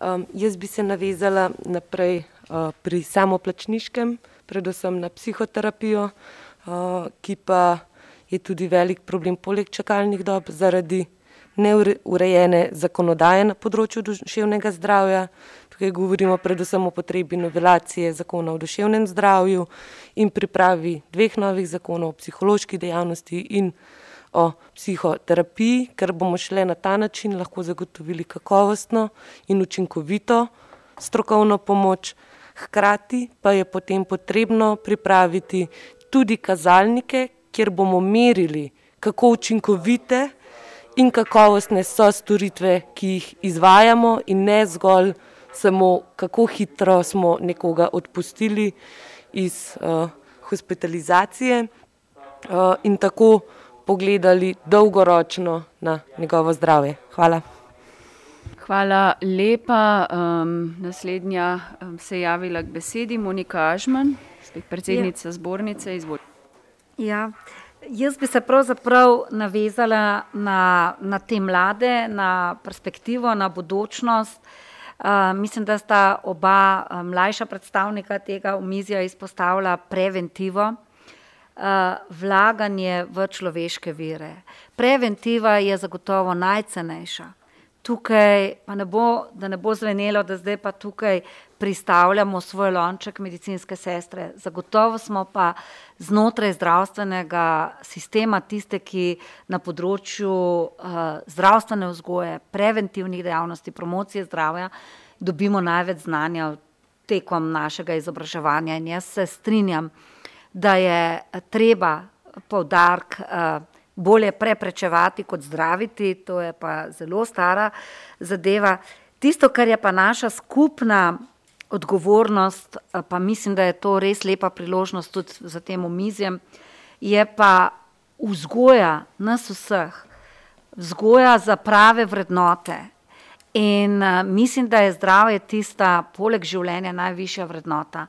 Um, jaz bi se navezala naprej uh, pri samoplačniškem, predvsem na psihoterapijo, uh, ki pa je tudi velik problem poleg čakalnih dob zaradi neurejene zakonodaje na področju duševnega zdravja. Tukaj govorimo predvsem o potrebi novelacije zakona o duševnem zdravju in pripravi dveh novih zakonov o psihološki dejavnosti in o psihoterapiji, ker bomo šele na ta način lahko zagotovili kakovostno in učinkovito strokovno pomoč. Hkrati pa je potem potrebno pripraviti tudi kazalnike, kjer bomo merili, kako učinkovite in kakovostne so storitve, ki jih izvajamo, in ne zgolj samo, kako hitro smo nekoga odpustili iz uh, hospitalizacije uh, in tako pogledali dolgoročno na njegovo zdravje. Hvala. Hvala lepa. Um, naslednja um, se je javila k besedi Monika Ažman, predsednica ja. zbornice. Izvolite. Ja. Jaz bi se pravzaprav navezala na, na te mlade, na perspektivo, na budučnost. Uh, mislim, da sta oba uh, mlajša predstavnika tega omizja izpostavila preventivo, uh, vlaganje v človeške vire. Preventiva je zagotovo najcenejša tukaj, pa ne bo, da ne bo zvenelo, da zdaj pa tukaj pristavljamo svoj lonček medicinske sestre. Zagotovo smo pa znotraj zdravstvenega sistema tiste, ki na področju uh, zdravstvene vzgoje, preventivnih dejavnosti, promocije zdravja dobimo največ znanja tekom našega izobraževanja. In jaz se strinjam, da je treba poudark uh, bolje preprečevati kot zdraviti, to je pa zelo stara zadeva. Tisto, kar je pa naša skupna odgovornost, pa mislim, da je to res lepa priložnost tudi za tem omizjem, je pa vzgoja nas vseh, vzgoja za prave vrednote. In uh, mislim, da je zdravje tista, poleg življenja, najvišja vrednota.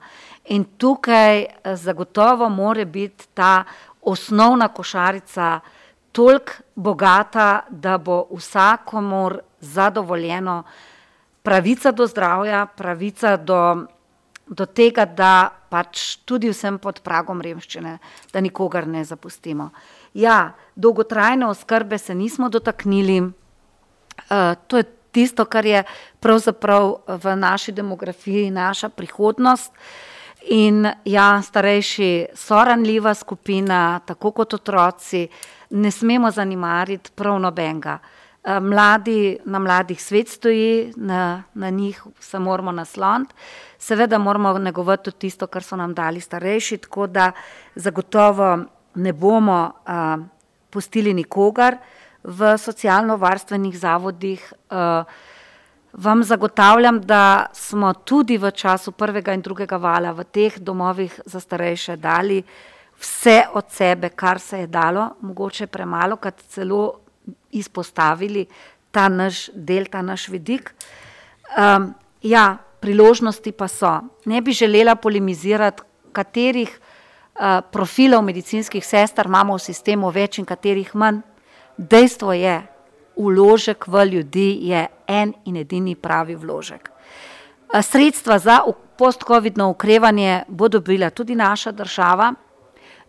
In tukaj zagotovo mora biti ta osnovna košarica toliko bogata, da bo vsakomor zadovoljeno pravica do zdravja, pravica do, do tega, da pač tudi vsem pod pragom revščine, da nikogar ne zapustimo. Ja, dolgotrajne oskrbe se nismo dotaknili, uh, to je tisto, kar je pravzaprav v naši demografiji naša prihodnost. In ja, starejši so ranljiva skupina, tako kot otroci, ne smemo zanimariti prav nobenega. Eh, mladi, na mladih svet stoji, na, na njih se moramo nasloniti, seveda moramo negovati tudi tisto, kar so nam dali starejši, tako da zagotovo ne bomo a, eh, pustili nikogar v socialno-varstvenih zavodih. A, eh, Vam zagotavljam, da smo tudi v času prvega in drugega vala v teh domovih za starejše dali vse od sebe, kar se je dalo, mogoče premalo, kad celo izpostavili ta naš del, ta naš vidik. Um, ja, priložnosti pa so. Ne bi želela polemizirati, katerih uh, profilov medicinskih sester imamo v sistemu več in katerih manj. Dejstvo je, vložek v ljudi je en in edini pravi vložek. Sredstva za post-covidno ukrevanje bo dobila tudi naša država,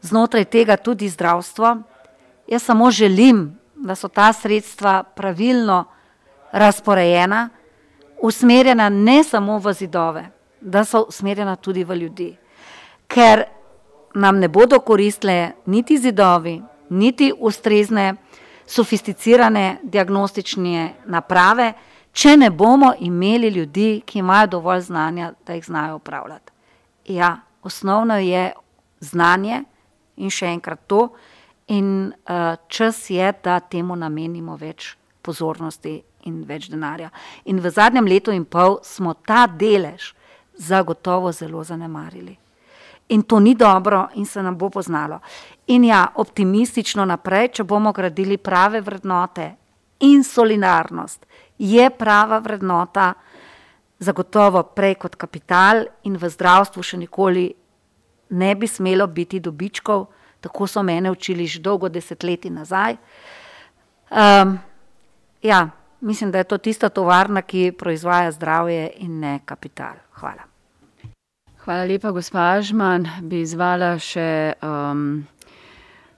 znotraj tega tudi zdravstvo. Jaz samo želim, da so ta sredstva pravilno razporejena, usmerjena ne samo v zidove, da so usmerjena tudi v ljudi. Ker nam ne bodo koristile niti zidovi, niti ustrezne sofisticirane diagnostične naprave, če ne bomo imeli ljudi, ki imajo dovolj znanja, da jih znajo upravljati. Ja, osnovno je znanje in še enkrat to, in uh, čas je, da temu namenimo več pozornosti in več denarja. In v zadnjem letu in pol smo ta delež zagotovo zelo zanemarili. In to ni dobro in se nam bo poznalo. In ja, optimistično naprej, če bomo gradili prave vrednote in solidarnost, je prava vrednota zagotovo prej kot kapital in v zdravstvu še nikoli ne bi smelo biti dobičkov, tako so mene učili že dolgo desetletji nazaj. Um, ja, mislim, da je to tista tovarna, ki proizvaja zdravje in ne kapital. Hvala. Hvala lepa, gospa Ažman. Bi izvala še um,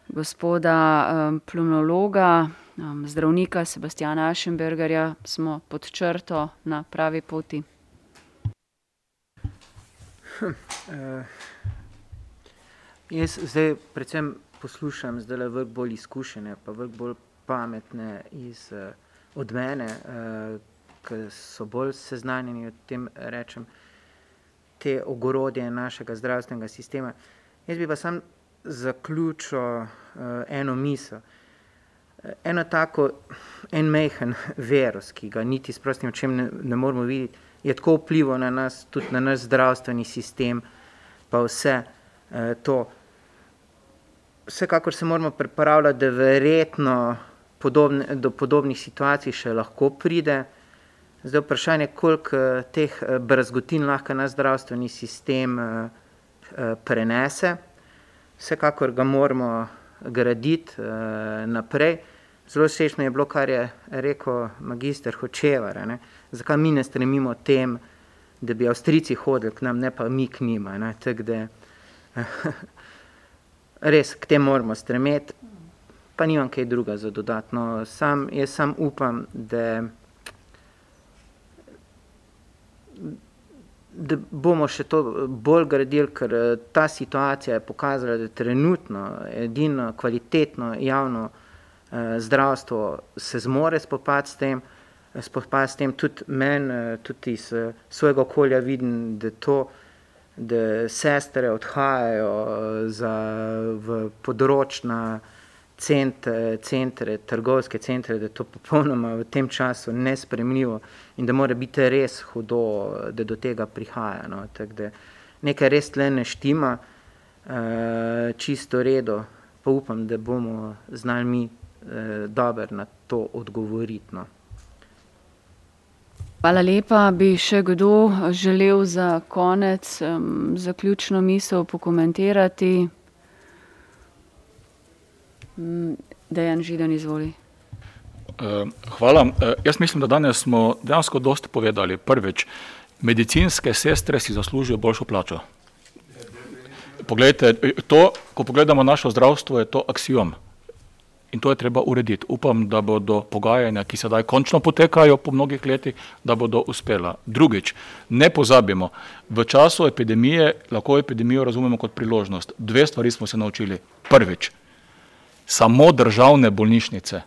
gospoda um, plumnologa, um, zdravnika Sebastiana Ašenbergerja. Smo pod črto na pravi poti. Hm, uh, jaz zdaj predvsem poslušam zdaj le vrh bolj izkušene, pa vrh bolj pametne iz, uh, od mene, uh, ki so bolj seznanjeni o tem rečem. Te ogorodje našega zdravstvenega sistema. Jaz bi pa sam zaključil uh, eno misel. Eno tako, en mehen verus, ki ga niti s prostim očem ne, ne moramo videti, je tako vplival na nas, tudi na naš zdravstveni sistem, pa vse to. Vsekakor se moramo pripravljati, da verjetno podobne, do podobnih situacij še lahko pride. Zdaj vprašanje, koliko eh, teh eh, brazgotin lahko naš zdravstveni sistem eh, prenese. Vsekakor ga moramo graditi naprej. Zelo všečno je bilo, kar je rekel magister Hočevar. Ne? Zakaj mi ne stremimo tem, da bi Avstrici hodili k nam, ne pa mi k njima. Tak, da, <laughs> res k tem moramo stremeti, pa nimam kaj druga za dodatno. Sam, jaz sam upam, da da bomo še to bolj gradili, ker eh, ta situacija je pokazala, da je trenutno edino kvalitetno javno eh, zdravstvo se zmore spopasti s tem, eh, spopasti s tem tudi meni, tudi iz svojega okolja vidim, da to, da sestre odhajajo za, v področna cent, centre, trgovske centre, da je to <laughs> popolnoma v tem času nespremljivo in da mora biti res hudo, da do tega prihaja. No. Da nekaj res tle ne štima, uh, čisto redo, pa upam, da bomo znali mi dobro na to odgovoriti. No. Hvala lepa. Bi še kdo želel za konec um, zaključno misel pokomentirati? Mm, Dejan Židan, izvoli. Hvala. Jaz mislim, da danes smo dejansko dosti povedali. Prvič, medicinske sestre si zaslužijo boljšo plačo. Poglejte, to, ko pogledamo našo zdravstvo, je to aksijom in to je treba urediti. Upam, da bodo pogajanja, ki sedaj končno potekajo po mnogih letih, da bodo uspela. Drugič, ne pozabimo, v času epidemije lahko epidemijo razumemo kot priložnost. Dve stvari smo se naučili. Prvič, samo državne bolnišnice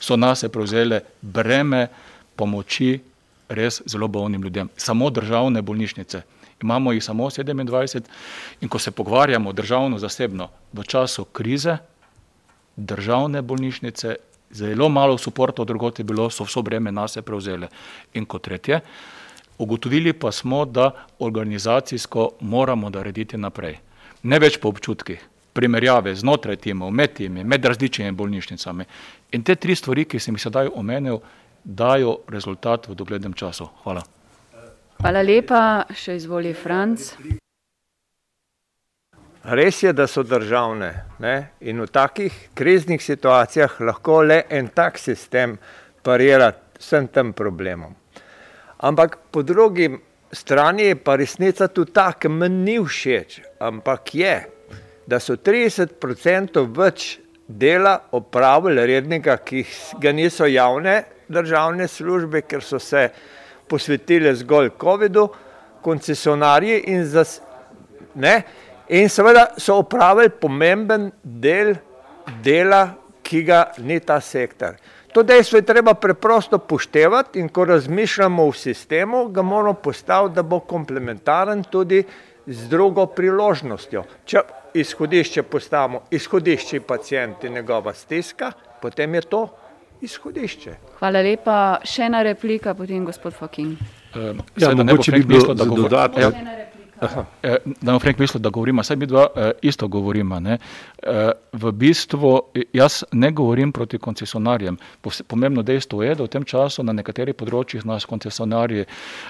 so nas prevzele breme pomoči res zelo bolnim ljudem. Samo državne bolnišnice. Imamo jih samo 27 in ko se pogovarjamo državno zasebno v času krize, državne bolnišnice, zelo malo suporta drugot je bilo, so vso breme nase prevzele. In kot tretje, ugotovili pa smo, da organizacijsko moramo narediti naprej. Ne več po občutkih, primerjave znotraj timov, med timi, med različnimi bolnišnicami. In te tri stvari, ki sem jih sedaj omenil, dajo rezultat v doglednem času. Hvala. Hvala lepa, še izvoli Franc. Res je, da so državne ne? in v takih kriznih situacijah lahko le en tak sistem parira vsem tem problemom. Ampak po drugi strani je pa resnica tudi ta, ki meni ni všeč, ampak je, da so 30% več dela opravili rednika, ki ga niso javne državne službe, ker so se posvetili zgolj COVID-u, koncesionarji in zas, ne, In seveda so opravili pomemben del dela, ki ga ni ta sektor. To dejstvo je treba preprosto poštevati in ko razmišljamo v sistemu, ga moramo postaviti, da bo komplementaren tudi z drugo priložnostjo. Če izhodišče postavimo, izhodišče pacijent in njegova stiska, potem je to izhodišče. Hvala lepa. Še ena replika, potem gospod Fakin. Uh, ja, mogoče bi bilo da dodatno. Ja. Eh, da vam Frank misli, da govorimo, saj mi dva eh, isto govorimo. Ne? Eh, v bistvu jaz ne govorim proti koncesionarjem. Pomembno dejstvo je, da v tem času na nekaterih področjih nas koncesionarji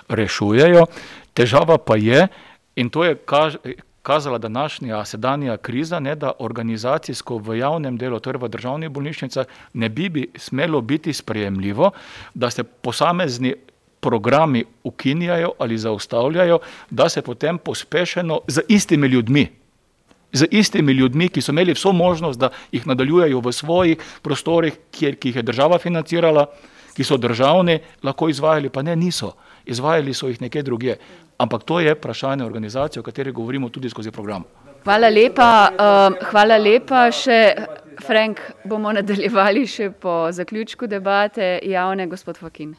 rešujejo. Težava pa je, in to je kaž, kazala današnja sedanja kriza, ne, da organizacijsko v javnem delu, torej v državnih bolnišnicah, ne bi, bi smelo biti sprejemljivo, da se posamezni programi ukinjajo ali zaustavljajo, da se potem pospešeno z istimi ljudmi, z istimi ljudmi, ki so imeli vso možnost, da jih nadaljujejo v svojih prostorih, kjer, ki jih je država financirala, ki so državni, lahko izvajali, pa ne niso. Izvajali so jih nekje druge. Ampak to je vprašanje organizacije, o kateri govorimo tudi skozi program. Hvala lepa. Uh, hvala lepa. Še, Frank, bomo nadaljevali še po zaključku debate javne, gospod Fakin.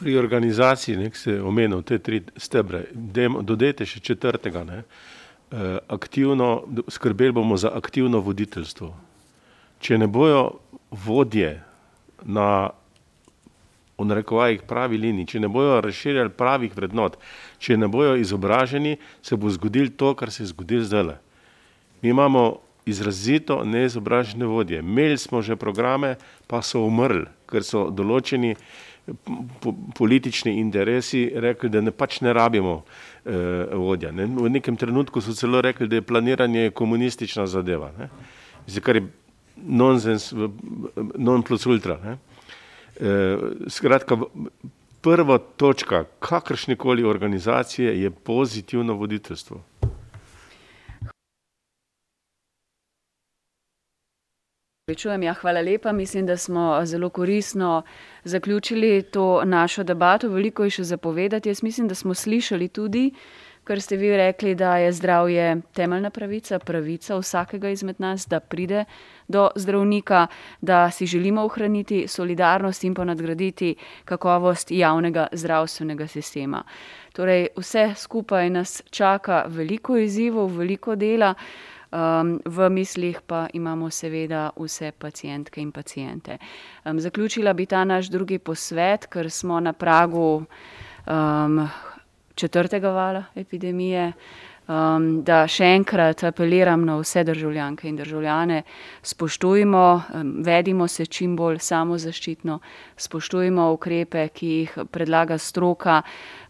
Pri organizaciji, nek se omenil te tri stebre, dodajte še četrtega. Ne? Eh, aktivno, skrbeli bomo za aktivno voditeljstvo. Če ne bojo vodje na v narekovajih pravi liniji, če ne bojo razširjali pravih vrednot, če ne bojo izobraženi, se bo zgodil to, kar se je zgodil zdaj. Mi imamo izrazito neizobražene vodje. Imeli smo že programe, pa so umrli, ker so določeni po, politični interesi rekli, da ne pač ne rabimo eh, vodja. Ne. V nekem trenutku so celo rekli, da je planiranje komunistična zadeva, ne. Zdaj, kar je nonsens, non plus ultra. Ne. Eh, skratka, prva točka kakršnekoli organizacije je pozitivno voditeljstvo. Pričujem, ja, hvala lepa. Mislim, da smo zelo koristno zaključili to našo debato. Veliko je še zapovedati. Jaz mislim, da smo slišali tudi, kar ste vi rekli, da je zdravje temeljna pravica, pravica vsakega izmed nas, da pride do zdravnika, da si želimo ohraniti solidarnost in pa nadgraditi kakovost javnega zdravstvenega sistema. Torej, vse skupaj nas čaka veliko izzivov, veliko dela. Um, v mislih pa imamo seveda vse pacijentke in pacijente. Um, zaključila bi ta naš drugi posvet, ker smo na pragu um, četrtega vala epidemije um, da še enkrat apeliram na vse državljanke in državljane, spoštujmo, um, vedimo se čim bolj samozaščitno, spoštujmo ukrepe, ki jih predlaga stroka,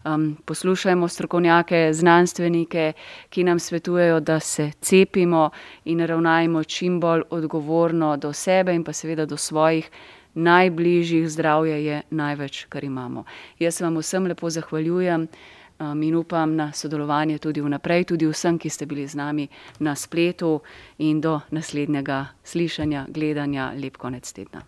um, poslušajmo strokovnjake, znanstvenike, ki nam svetujejo, da se cepimo in ravnajmo čim bolj odgovorno do sebe in pa seveda do svojih. Najbližjih zdravje je največ, kar imamo. Jaz vam vsem lepo zahvaljujem. Um, in upam na sodelovanje tudi vnaprej, tudi vsem, ki ste bili z nami na spletu in do naslednjega slišanja, gledanja, lep konec tedna.